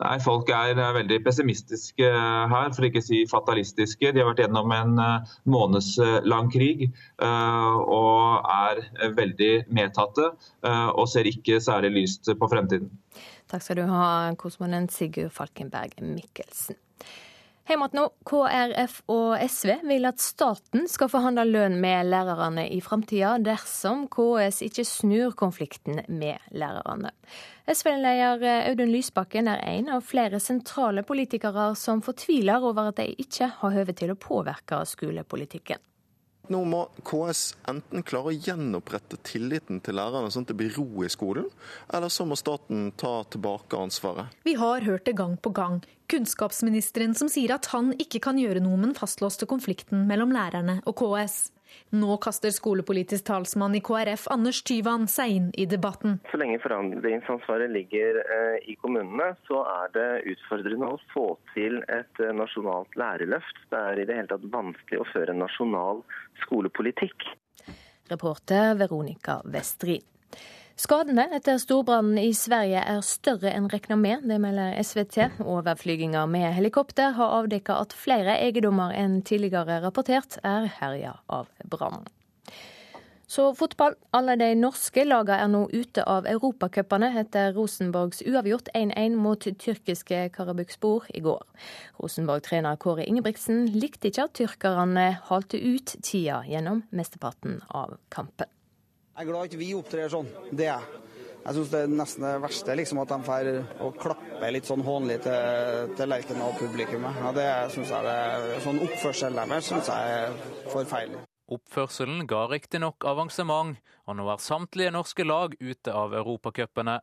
Nei, Folk er veldig pessimistiske her, for ikke å si fatalistiske. De har vært gjennom en eh, månedslang krig eh, og er veldig medtatte eh, og ser ikke særlig lyst på fremtiden. Takk skal du ha, korrespondent Sigurd Falkenberg Mikkelsen. Heimat nå, KrF og SV vil at staten skal forhandle lønn med lærerne i framtida, dersom KS ikke snur konflikten med lærerne. SV-leder Audun Lysbakken er en av flere sentrale politikere som fortviler over at de ikke har høve til å påvirke skolepolitikken. Nå må KS enten klare å gjenopprette tilliten til lærerne, sånn at det blir ro i skolen, eller så må staten ta tilbake ansvaret. Vi har hørt det gang på gang. Kunnskapsministeren som sier at han ikke kan gjøre noe med den fastlåste konflikten mellom lærerne og KS. Nå kaster skolepolitisk talsmann i KrF Anders Tyvand seg inn i debatten. Så lenge forandringsansvaret ligger eh, i kommunene, så er det utfordrende å få til et eh, nasjonalt lærerløft. Det er i det hele tatt vanskelig å føre en nasjonal skolepolitikk. Reporter Veronica Westrin. Skadene etter storbrannen i Sverige er større enn regna med, det melder SVT. Overflyginga med helikopter har avdekket at flere eiendommer enn tidligere rapportert er herja av brannen. Så fotball. Alle de norske lagene er nå ute av europacupene etter Rosenborgs uavgjort 1-1 mot tyrkiske Karabukspor i går. Rosenborg-trener Kåre Ingebrigtsen likte ikke at tyrkerne halte ut tida gjennom mesteparten av kampen. Jeg er glad ikke vi opptrer sånn. Det er jeg. Jeg det er nesten det verste liksom, at de får å klappe litt sånn hånlig til, til Lerkendal-publikummet. Ja, det synes jeg det, Sånn oppførsel deres syns jeg er forferdelig. Oppførselen ga riktignok avansement, og nå er samtlige norske lag ute av europacupene.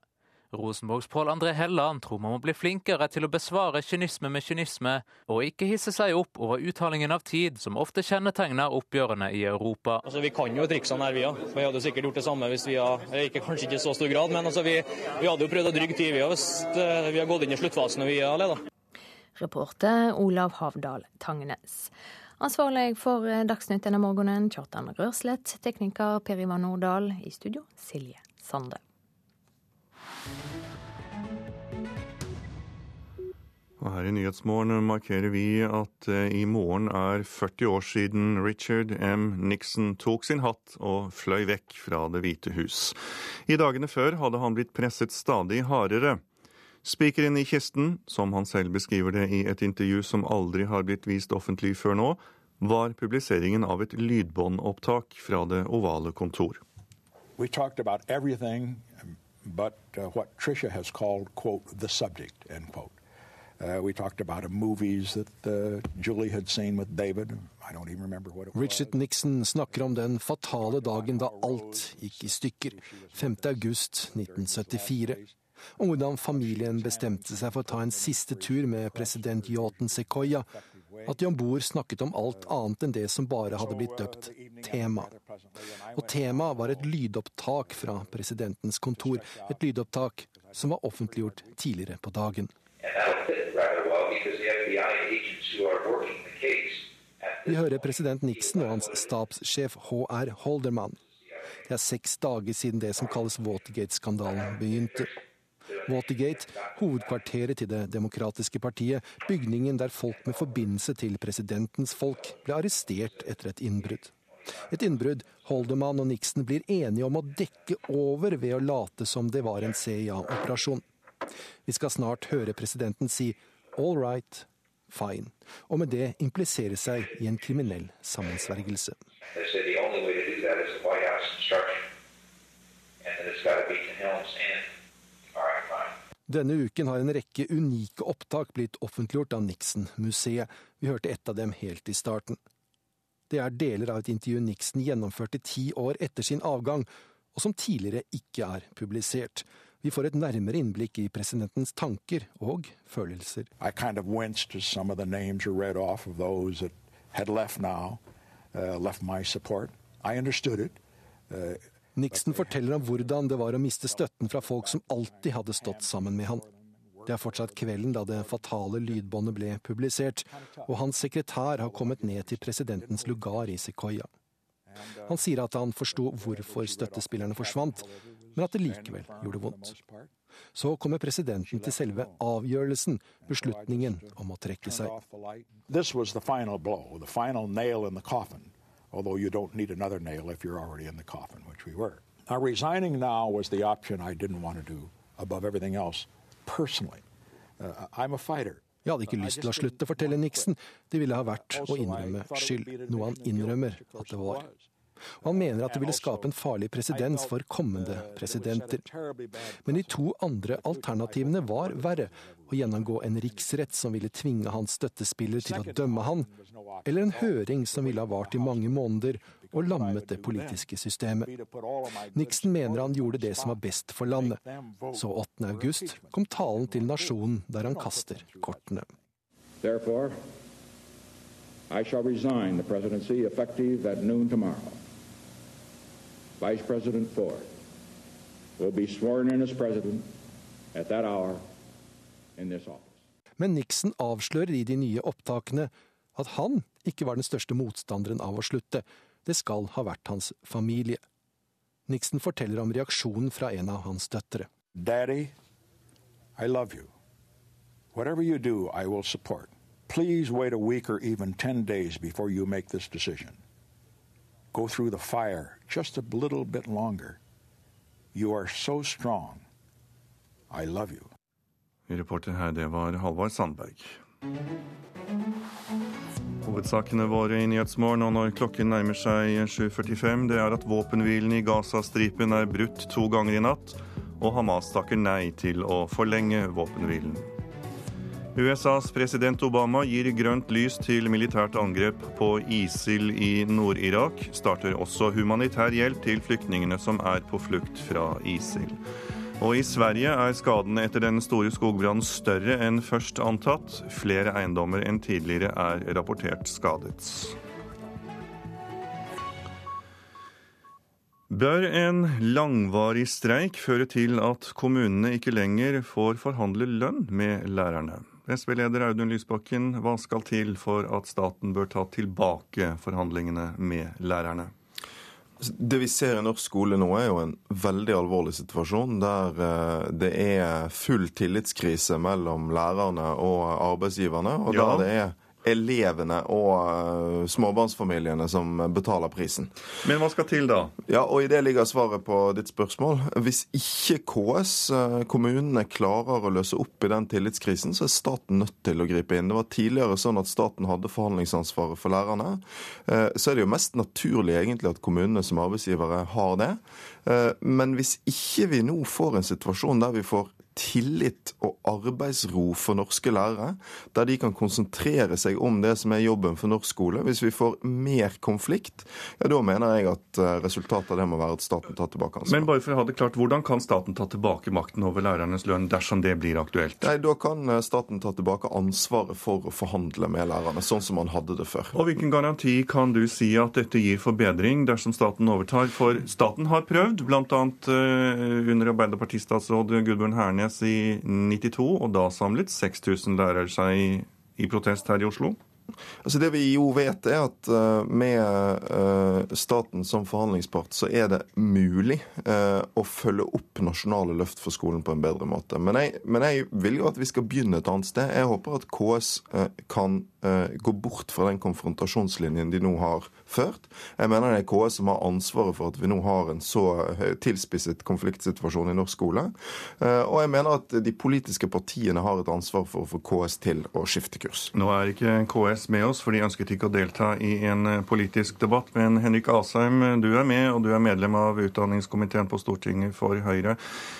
Rosenborgs Pål André Helland tror man må bli flinkere til å besvare kynisme med kynisme, og ikke hisse seg opp over uttalingen av tid, som ofte kjennetegner oppgjørene i Europa. Altså, vi kan jo triksene her, vi òg. Vi hadde sikkert gjort det samme hvis vi hadde ikke, Kanskje ikke i så stor grad, men altså, vi, vi, hadde jo prøvd å drygge tid, vi òg, hvis uh, vi har gått inn i sluttfasen og vi har leda. Reporter Olav Havdal Tangnes. Ansvarlig for eh, Dagsnytt denne morgenen, Kjartan Rørslett. Tekniker Per Ivar Nordahl. I studio, Silje Sande. Og her i Nyhetsmorgen markerer vi at eh, i morgen er 40 år siden Richard M. Nixon tok sin hatt og fløy vekk fra Det hvite hus. I dagene før hadde han blitt presset stadig hardere. Spikeren i kisten, som han selv beskriver det i et intervju som aldri har blitt vist offentlig før nå, var publiseringen av et lydbåndopptak fra det ovale kontor. But uh, what Tricia has called, quote, the subject, end quote. Uh, we talked about movies that uh, Julie had seen with David. I don't even remember what it was. Richard Nixon snakker om den fatale dagen da alt gikk i stykker, 5. august 1974. Og hvordan familien bestemte seg for å ta en siste tur med president Yaten Sequoia at de om bord snakket om alt annet enn det som bare hadde blitt døpt tema. Og tema var et lydopptak fra presidentens kontor, et lydopptak som var offentliggjort tidligere på dagen. Vi hører president Nixon og hans stabssjef HR Holdermann. Det er seks dager siden det som kalles Watergate-skandalen begynte. Watergate, hovedkvarteret til Det demokratiske partiet, bygningen der folk med forbindelse til presidentens folk ble arrestert etter et innbrudd. Et innbrudd Holdemann og Nixon blir enige om å dekke over ved å late som det var en CIA-operasjon. Vi skal snart høre presidenten si 'all right, fine', og med det implisere seg i en kriminell sammensvergelse. Denne uken har en rekke unike opptak blitt offentliggjort av Nixon-museet. Vi hørte ett av dem helt i starten. Det er deler av et intervju Nixon gjennomførte ti år etter sin avgang, og som tidligere ikke er publisert. Vi får et nærmere innblikk i presidentens tanker og følelser. I kind of winced as some of the names are read off of those that had left now. uh, left my support. I understood it. Uh, Nixon forteller om hvordan det var å miste støtten fra folk som alltid hadde stått sammen med han. Det er fortsatt kvelden da det fatale lydbåndet ble publisert, og hans sekretær har kommet ned til presidentens lugar i Sequoia. Han sier at han forsto hvorfor støttespillerne forsvant, men at det likevel gjorde vondt. Så kommer presidenten til selve avgjørelsen, beslutningen om å trekke seg. Although you don't need another nail if you're already in the coffin, which we were. Now, resigning now was the option I didn't want to do above everything else, personally. Uh, I'm a fighter. Jeg hadde ikke lyst til å slutte, forteller Nixon. Det ville ha vært å innrømme skyld, noe han innrømmer at det var. Og han mener at det ville skape en farlig presedens for kommende presidenter. Men de to andre alternativene var verre. Å gjennomgå en riksrett som ville tvinge hans støttespiller til å dømme han, eller en høring som ville ha vart i mange måneder og lammet det politiske systemet. Nixon mener han gjorde det som var best for landet. Så 8. august kom talen til nasjonen der han kaster kortene. Therefore, I shall resign the presidency effective at noon tomorrow. Vice President Ford will be sworn in as president at that hour in this office. Men Nixon avslører i de nye opptakene at han ikke var den største motstanderen av å slutte. Det skal ha vært hans familie. Nixon forteller om reaksjonen fra en av hans døtre. Daddy, I love you. Whatever you do, I will support. Please wait a week or even 10 days before you make this decision. Go through the fire just a little bit longer. You are so strong. I love you. Reporter her, det var Halvard Sandberg. Hovedsakene våre i Nyhetsmorgen og når klokken nærmer seg 7.45, det er at våpenhvilen i Gazastripen er brutt to ganger i natt, og Hamas takker nei til å forlenge våpenhvilen. USAs president Obama gir grønt lys til militært angrep på ISIL i Nord-Irak. Starter også humanitær hjelp til flyktningene som er på flukt fra ISIL. Og i Sverige er skadene etter den store skogbrannen større enn først antatt. Flere eiendommer enn tidligere er rapportert skadet. Bør en langvarig streik føre til at kommunene ikke lenger får forhandle lønn med lærerne? SV-leder Audun Lysbakken, hva skal til for at staten bør ta tilbake forhandlingene med lærerne? Det vi ser i norsk skole nå, er jo en veldig alvorlig situasjon der eh, det er full tillitskrise mellom lærerne og arbeidsgiverne. og ja. der det er elevene og uh, småbarnsfamiliene som betaler prisen. Men hva skal til da? Ja, og I det ligger svaret på ditt spørsmål. Hvis ikke KS, uh, kommunene, klarer å løse opp i den tillitskrisen, så er staten nødt til å gripe inn. Det var tidligere sånn at staten hadde forhandlingsansvaret for lærerne. Uh, så er det jo mest naturlig egentlig at kommunene som arbeidsgivere har det. Men hvis ikke vi nå får en situasjon der vi får tillit og arbeidsro for norske lærere, der de kan konsentrere seg om det som er jobben for norsk skole. Hvis vi får mer konflikt, ja, da mener jeg at eh, resultatet av det må være at staten tar tilbake ansvaret. Men bare for å ha det klart, hvordan kan staten ta tilbake makten over lærernes lønn dersom det blir aktuelt? Nei, Da kan eh, staten ta tilbake ansvaret for å forhandle med lærerne, sånn som man hadde det før. Og hvilken garanti kan du si at dette gir forbedring dersom staten overtar? For staten har prøvd, bl.a. Eh, under Arbeiderpartistatsråd Gudbjørn Hernes Kirkenes i 92, og da samlet 6000 lærere seg i, i protest her i Oslo? Altså Det vi jo vet, er at uh, med uh, staten som forhandlingspart, så er det mulig uh, å følge opp nasjonale løft for skolen på en bedre måte. Men jeg, men jeg, vil jo at vi skal begynne et annet sted. Jeg håper at KS kan gå bort fra den konfrontasjonslinjen de nå har ført. Jeg mener det er KS som har ansvaret for at vi nå har en så tilspisset konfliktsituasjon i norsk skole. Og jeg mener at de politiske partiene har et ansvar for å få KS til å skifte kurs. Nå er ikke KS KS med oss, for de ønsket ikke å delta i en eh, politisk debatt. Men Henrik Asheim, du er med, og du er medlem av utdanningskomiteen på Stortinget for Høyre.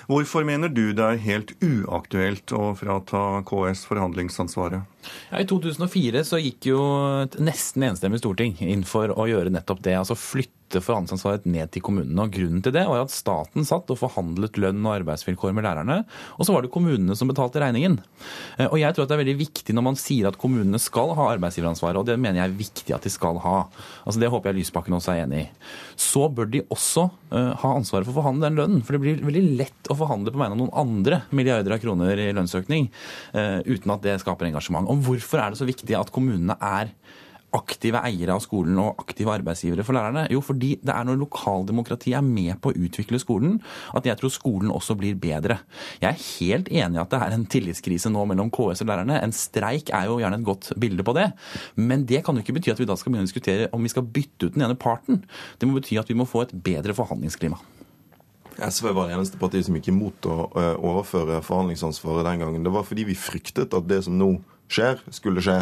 Hvorfor mener du det er helt uaktuelt å frata KS forhandlingsansvaret? Ja, I 2004 så gikk jo et nesten enstemmig storting inn for å gjøre nettopp det. altså flytte flytte forhandlingsansvaret ned til kommunene. og Grunnen til det var at staten satt og forhandlet lønn og arbeidsvilkår med lærerne, og så var det kommunene som betalte regningen. Eh, og jeg tror at det er veldig viktig når man sier at kommunene skal ha arbeidsgiveransvaret, og det mener jeg er viktig at de skal ha. Altså Det håper jeg Lysbakken også er enig i. Så bør de også uh, ha ansvaret for å forhandle den lønnen. For det blir veldig lett å forhandle på vegne av noen andre milliarder av kroner i lønnsøkning, uh, uten at det skaper engasjement. Og hvorfor er det så viktig at kommunene er aktive eiere av skolen og aktive arbeidsgivere for lærerne? Jo, fordi det er når lokaldemokratiet er med på å utvikle skolen, at jeg tror skolen også blir bedre. Jeg er helt enig i at det er en tillitskrise nå mellom KS og lærerne. En streik er jo gjerne et godt bilde på det. Men det kan jo ikke bety at vi da skal begynne å diskutere om vi skal bytte ut den ene parten. Det må bety at vi må få et bedre forhandlingsklima. SV var det eneste partiet som gikk imot å eh, overføre forhandlingsansvaret den gangen. Det var fordi vi fryktet at det som nå skjer, skulle skje.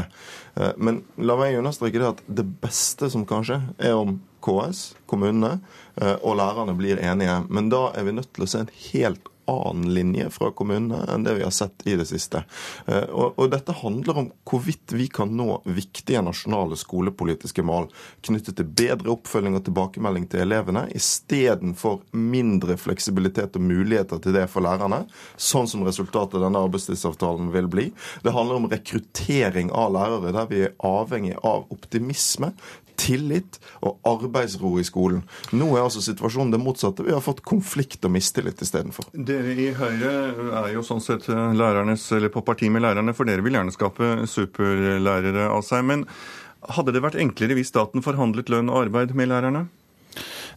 Eh, men la meg understreke det at det beste som kan skje, er om KS, kommunene eh, og lærerne blir enige. Men da er vi nødt til å se en helt annen linje fra kommunene enn det vi har sett i det siste. Eh, og, og, dette handler om hvorvidt vi kan nå viktige nasjonale skolepolitiske mål knyttet til bedre oppfølging og tilbakemelding til elevene, istedenfor mindre fleksibilitet og muligheter til det for lærerne, sånn som resultatet av denne arbeidstidsavtalen vil bli. Det handler om rekruttering av lærere, der vi er avhengig av optimisme, tillit og arbeidsro i skolen. Nå er altså situasjonen det motsatte. Vi har fått konflikt og mistillit istedenfor. Dere i Høyre er jo sånn sett lærernes, eller på parti med lærerne, for dere vil gjerne skape superlærere av seg. Men hadde det vært enklere hvis staten forhandlet lønn og arbeid med lærerne?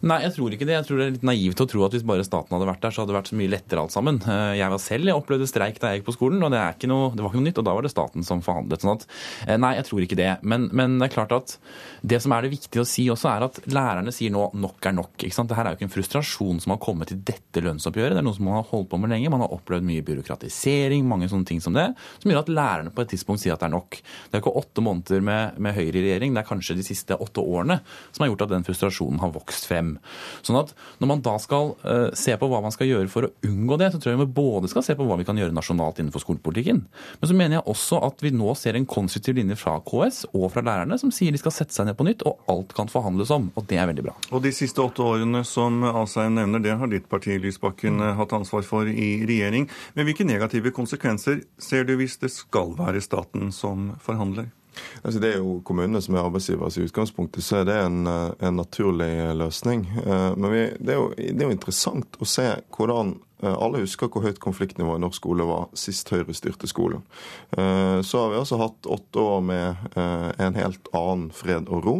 Nei, jeg tror ikke det. Jeg tror det er litt naivt å tro at hvis bare staten hadde vært der, så hadde det vært så mye lettere alt sammen. Eh, jeg var selv, jeg opplevde streik da jeg gikk på skolen, og det, noe, det var ikke noe nytt. Og da var det staten som forhandlet. sånn at eh, Nei, jeg tror ikke det. Men, men, det er klart at det som er det viktige å si også, er at lærerne sier nå nok er nok. ikke sant? Dette er jo ikke en frustrasjon som har kommet til dette lønnsoppgjøret. Det er noe som man har holdt på med lenge. Man har opplevd mye byråkratisering, mange sånne ting som det, som gjør at lærerne på et tidspunkt sier at det er nok. Det er ikke åtte måneder med, med Høyre i regjering, det er kanskje de siste åtte årene som har gjort at den frustrasjonen har vokst frem. Sånn at når man da skal uh, se på hva man skal gjøre for å unngå det, så tror jeg vi både skal se på hva vi kan gjøre nasjonalt innenfor skolepolitikken, men så mener jeg også at vi nå ser en konstruktiv linje fra KS og fra lærerne som sier de skal sette seg ned på nytt, og alt kan forhandles om. Og det er veldig bra. Og de siste åtte årene som Asheim nevner, det har ditt parti Lysbakken mm. hatt ansvar for i regjering. Men hvilke negative konsekvenser ser du hvis det skal være staten som forhandler? Altså, det er jo kommunene som er arbeidsgiver, i utgangspunktet så er det en, eh, en naturlig løsning. Eh, men vi, det, er jo, det, er jo, interessant å se hvordan eh, alle husker hvor høyt konfliktnivået i norsk skole var sist Høyre styrte skolen. Så har vi altså hatt åtte år med en helt annen fred og ro.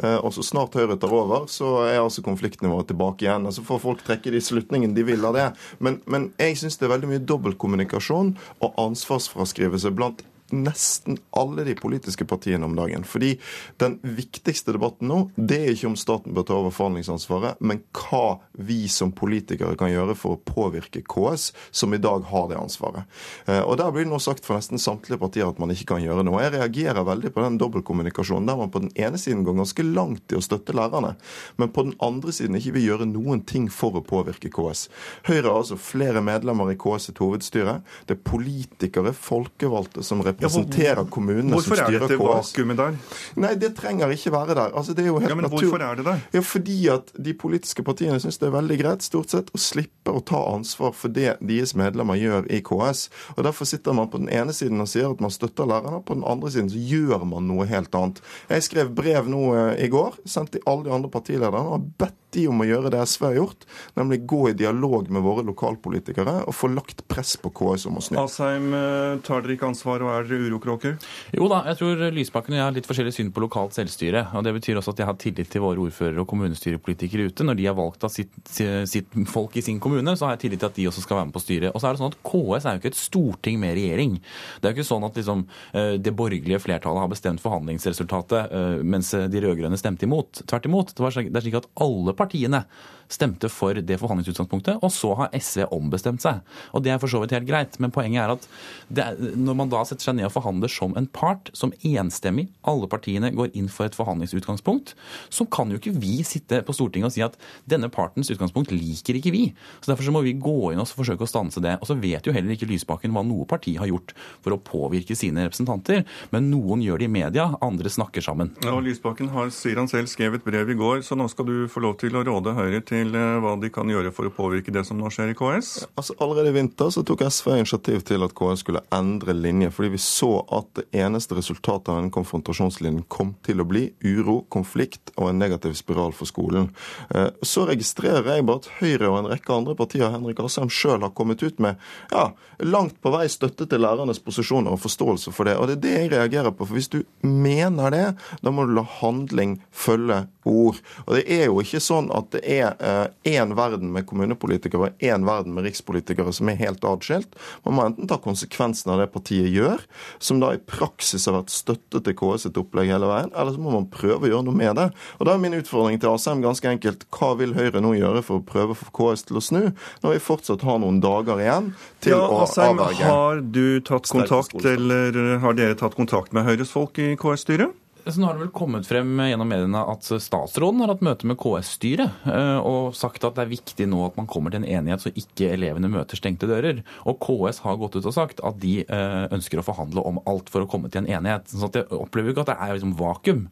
Og så snart Høyre tar over, så er altså konfliktnivået tilbake igjen. Så får folk trekke de slutningene de vil av det. Men, men jeg syns det er veldig mye dobbeltkommunikasjon og ansvarsfraskrivelse blant nesten alle de politiske partiene om dagen. Fordi den viktigste debatten nå, det er ikke om staten bør ta over forhandlingsansvaret, men hva vi som politikere kan gjøre for å påvirke KS, som i dag har det ansvaret. Eh, og Der blir det nå sagt for nesten samtlige partier at man ikke kan gjøre noe. Jeg reagerer veldig på den dobbeltkommunikasjonen der man på den ene siden går ganske langt i å støtte lærerne, men på den andre siden ikke vil gjøre noen ting for å påvirke KS. Høyre har altså flere medlemmer i KS hovedstyre. Det er politikere, folkevalgte, som representerer representerer kommunene som styrer KS. Hvorfor er dette vakuumet der? Nei, det trenger ikke være der. Altså, det er jo helt ja, men natur... hvorfor er det der? Ja, Fordi at de politiske partiene syns det er veldig greit stort sett å slippe å ta ansvar for det deres medlemmer gjør i KS. Og Derfor sitter man på den ene siden og sier at man støtter lærerne, på den andre siden så gjør man noe helt annet. Jeg skrev brev nå eh, i går, sendt til alle de andre partilederne og har bedt de om å gjøre det SV har gjort, nemlig gå i dialog med våre lokalpolitikere og få lagt press på KS om å snu. Asheim, eh, tar dere ikke ansvar og er dere urokråker? Jo da, jeg tror Lysbakken og jeg har litt forskjellig syn på lokalt selvstyre. og Det betyr også at jeg har tillit til våre ordførere og kommunestyrepolitikere ute. Når de har valgt av sitt, sitt, folk i sin kommune, så har jeg tillit til at de også skal være med på styret. Og så er det sånn at KS er jo ikke et storting med regjering. Det er jo ikke sånn at liksom, eh, det borgerlige flertallet har bestemt forhandlingsresultatet eh, mens de rød-grønne stemte imot. Tvert imot. Det, er slik at alle partier partiene stemte for det forhandlingsutgangspunktet, og så har SV ombestemt seg. Og Det er for så vidt helt greit, men poenget er at er, når man da setter seg ned og forhandler som en part, som enstemmig, alle partiene går inn for et forhandlingsutgangspunkt, så kan jo ikke vi sitte på Stortinget og si at denne partens utgangspunkt liker ikke vi. Så Derfor så må vi gå inn og forsøke å stanse det. Og så vet jo heller ikke Lysbakken hva noe parti har gjort for å påvirke sine representanter, men noen gjør det i media, andre snakker sammen. Ja, Lysbakken har, sier han selv, skrevet brev i går, så nå skal du få lov til å råde Høyre til til eh, hva de kan gjøre for å påvirke det som nå skjer i KS? Altså, allerede i vinter så tok SV initiativ til at KS skulle endre linje, fordi vi så at det eneste resultatet av denne konfrontasjonslinjen kom til å bli uro, konflikt og en negativ spiral for skolen. Eh, så registrerer jeg bare at Høyre og en rekke andre partier Henrik Asheim sjøl har kommet ut med ja, langt på vei støtte til lærernes posisjoner og forståelse for det. Og det er det jeg reagerer på. For hvis du mener det, da må du la handling følge ord. Og det er jo ikke sånn at det er én eh, verden med kommunepolitikere og én verden med rikspolitikere som er helt atskilt. Man må enten ta konsekvensen av det partiet gjør, som da i praksis har vært støtte til KS sitt opplegg hele veien, eller så må man prøve å gjøre noe med det. Og Da er min utfordring til Asheim ganske enkelt. Hva vil Høyre nå gjøre for å prøve å få KS til å snu, når vi fortsatt har noen dager igjen til ja, å Asheim, avverge? Har du tatt kontakt, eller har dere tatt kontakt med Høyres folk i KS-styret? Så nå har det vel kommet frem gjennom mediene at statsråden har hatt møte med KS-styret eh, og sagt at det er viktig nå at man kommer til en enighet så ikke elevene møter stengte dører. Og KS har gått ut og sagt at de eh, ønsker å forhandle om alt for å komme til en enighet. Så jeg opplever ikke at det er liksom vakuum.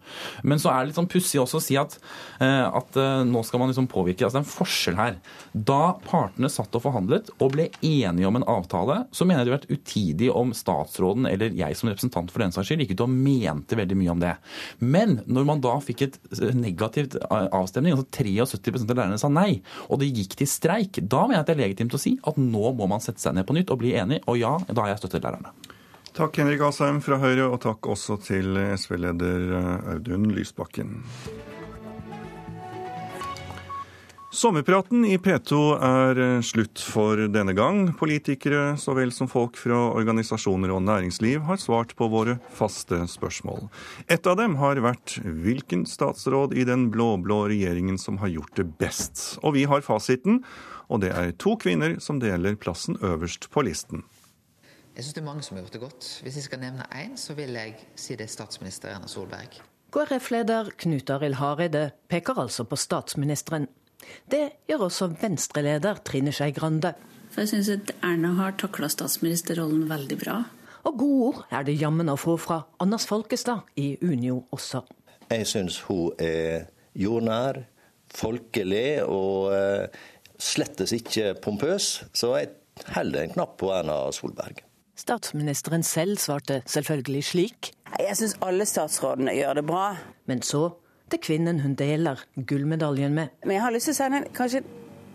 Men så er det litt sånn pussig også å si at, eh, at nå skal man liksom påvirke. Altså det er en forskjell her. Da partene satt og forhandlet og ble enige om en avtale, så mener jeg det hadde vært utidig om statsråden eller jeg som representant for den saks skyld gikk ut og mente veldig mye om det. Men når man da fikk et negativt avstemning, altså 73% av lærerne sa nei, og det gikk til streik, da mener jeg at det er legitimt å si at nå må man sette seg ned på nytt og bli enig, og ja, da har jeg støttet lærerne. Takk Henrik Asheim fra Høyre, og takk også til SV-leder Audun Lysbakken. Sommerpraten i P2 er eh, slutt for denne gang. Politikere så vel som folk fra organisasjoner og næringsliv har svart på våre faste spørsmål. Et av dem har vært hvilken statsråd i den blå-blå regjeringen som har gjort det best. Og vi har fasiten, og det er to kvinner som deler plassen øverst på listen. Jeg syns det er mange som har gjort det godt. Hvis jeg skal nevne én, så vil jeg si det er statsminister Erna Solberg. KrF-leder Knut Arild Hareide peker altså på statsministeren. Det gjør også Venstre-leder Trine Skei Grande. For jeg syns at Erna har takla statsministerrollen veldig bra. Og gode ord er det jammen å få fra Anders Folkestad i Unio også. Jeg syns hun er jordnær, folkelig og eh, slettes ikke pompøs. Så jeg heller en knapp på Erna Solberg. Statsministeren selv svarte selvfølgelig slik. Jeg syns alle statsrådene gjør det bra. Men så til kvinnen hun deler gullmedaljen med. Men jeg har lyst til å sende en kanskje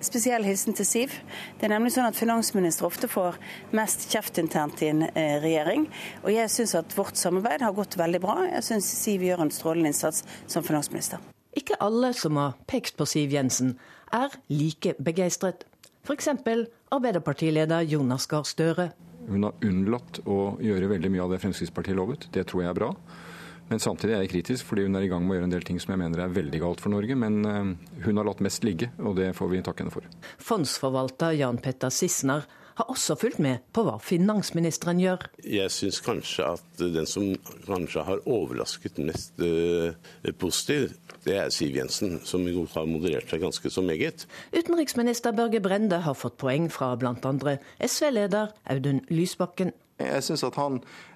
spesiell hilsen til Siv. Det er nemlig sånn at Finansministre ofte får mest kjeft internt i en eh, regjering. Og jeg syns at vårt samarbeid har gått veldig bra. Jeg syns Siv gjør en strålende innsats som finansminister. Ikke alle som har pekt på Siv Jensen, er like begeistret. F.eks. Arbeiderpartileder Jonas Gahr Støre. Hun har unnlatt å gjøre veldig mye av det Fremskrittspartiet lovet. Det tror jeg er bra. Men samtidig er jeg kritisk, fordi hun er i gang med å gjøre en del ting som jeg mener er veldig galt for Norge. Men eh, hun har latt mest ligge, og det får vi takke henne for. Fondsforvalter Jan Petter Sissener har også fulgt med på hva finansministeren gjør. Jeg syns kanskje at den som kanskje har overrasket mest uh, positivt, det er Siv Jensen, som har moderert seg ganske så meget. Utenriksminister Børge Brende har fått poeng fra bl.a. SV-leder Audun Lysbakken. Jeg syns at han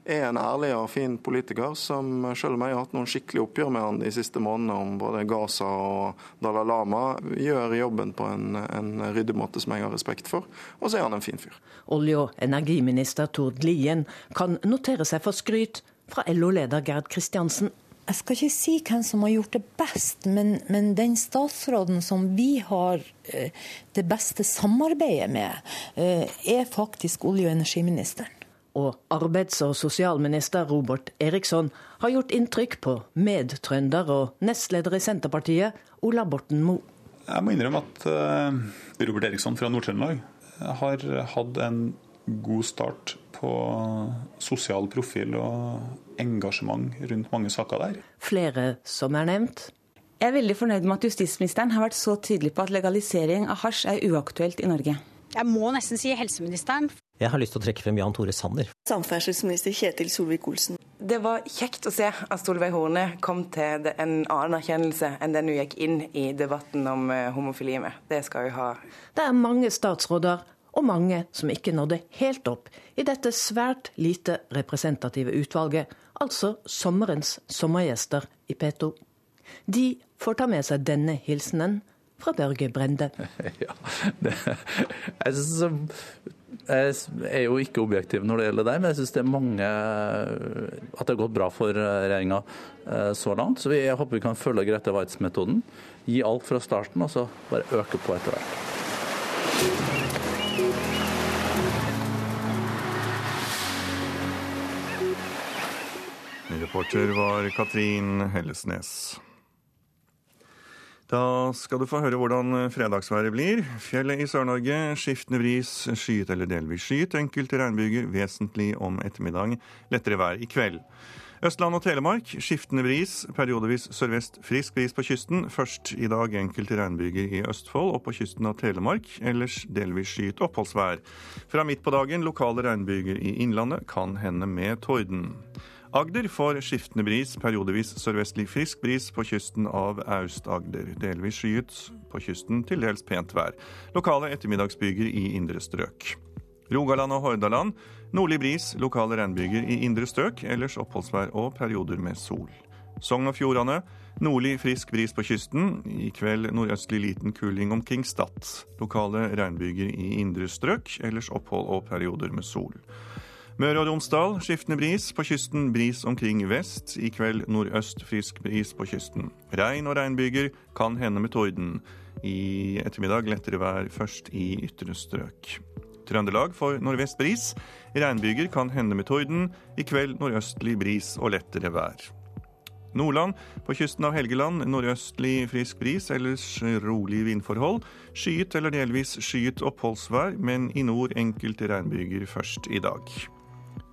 er en ærlig og fin politiker, som selv om jeg har hatt noen skikkelige oppgjør med han de siste månedene om både Gaza og Dalai Lama, gjør jobben på en, en ryddig måte som jeg har respekt for. Og så er han en fin fyr. Olje- og energiminister Tord Lien kan notere seg for skryt fra LO-leder Gerd Kristiansen. Jeg skal ikke si hvem som har gjort det best, men, men den statsråden som vi har eh, det beste samarbeidet med, eh, er faktisk olje- og energiministeren og arbeids- og sosialminister Robert Eriksson har gjort inntrykk på medtrønder og nestleder i Senterpartiet, Ola Borten Moe. Jeg må innrømme at uh, Robert Eriksson fra Nord-Trøndelag har hatt en god start på sosial profil og engasjement rundt mange saker der. Flere som er nevnt? Jeg er veldig fornøyd med at justisministeren har vært så tydelig på at legalisering av hasj er uaktuelt i Norge. Jeg må nesten si helseministeren. Jeg har lyst til å trekke frem Jan Tore Sanner. Samferdselsminister Kjetil Solvik-Olsen. Det var kjekt å se at Solveig Horne kom til en annen erkjennelse enn den hun gikk inn i debatten om eh, homofili med. Det skal hun ha. Det er mange statsråder og mange som ikke nådde helt opp i dette svært lite representative utvalget, altså sommerens sommergjester i P2. De får ta med seg denne hilsenen fra Børge Brende. ja, det, jeg, synes, jeg er jo ikke objektiv når det gjelder deg, men jeg syns det er mange At det har gått bra for regjeringa eh, så langt. Så jeg håper vi kan følge Grete Waitz-metoden. Gi alt fra starten, og så bare øke på etter hvert. Reporter var Katrin Hellesnes. Da skal du få høre hvordan fredagsværet blir. Fjellet i Sør-Norge skiftende bris, skyet eller delvis skyet. Enkelte regnbyger vesentlig om ettermiddagen. Lettere vær i kveld. Østland og Telemark skiftende bris, periodevis sørvest frisk bris på kysten. Først i dag enkelte regnbyger i Østfold og på kysten av Telemark. Ellers delvis skyet oppholdsvær. Fra midt på dagen lokale regnbyger i Innlandet, kan hende med torden. Agder får skiftende bris, periodevis sørvestlig frisk bris på kysten av Aust-Agder. Delvis skyet på kysten, til dels pent vær. Lokale ettermiddagsbyger i indre strøk. Rogaland og Hordaland nordlig bris, lokale regnbyger i indre strøk. Ellers oppholdsvær og perioder med sol. Sogn og Fjordane nordlig frisk bris på kysten. I kveld nordøstlig liten kuling omkring Stad. Lokale regnbyger i indre strøk. Ellers opphold og perioder med sol. Møre og Romsdal skiftende bris, på kysten bris omkring vest. I kveld nordøst frisk bris på kysten. Regn og regnbyger, kan hende med torden. I ettermiddag lettere vær først i ytre strøk. Trøndelag får nordvest bris. Regnbyger kan hende med torden. I kveld nordøstlig bris og lettere vær. Nordland på kysten av Helgeland nordøstlig frisk bris, ellers rolig vindforhold. Skyet eller delvis skyet oppholdsvær, men i nord enkelte regnbyger først i dag.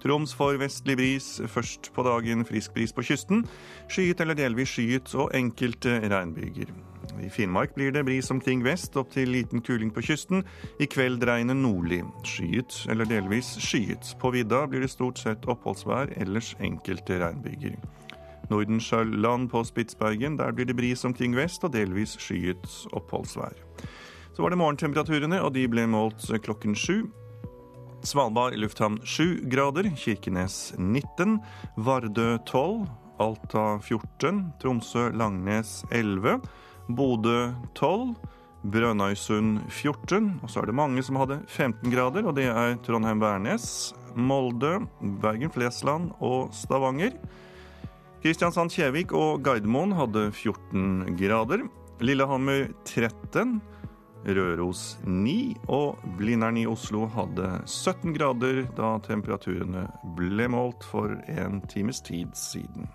Troms får vestlig bris, først på dagen frisk bris på kysten. Skyet eller delvis skyet og enkelte regnbyger. I Finnmark blir det bris omkring vest, opp til liten kuling på kysten. I kveld regner nordlig. Skyet eller delvis skyet. På vidda blir det stort sett oppholdsvær, ellers enkelte regnbyger. Nordensjøland på Spitsbergen, der blir det bris omkring vest og delvis skyet oppholdsvær. Så var det morgentemperaturene, og de ble målt klokken sju. Svalbard lufthavn 7 grader, Kirkenes 19, Vardø 12, Alta 14, Tromsø-Langnes 11, Bodø 12, Brønnøysund 14, og så er det mange som hadde 15 grader, og det er Trondheim-Værnes, Molde, Bergen-Flesland og Stavanger. Kristiansand-Kjevik og Gardermoen hadde 14 grader. Lillehammer 13. Røros 9, og Blindern i Oslo hadde 17 grader da temperaturene ble målt for en times tid siden.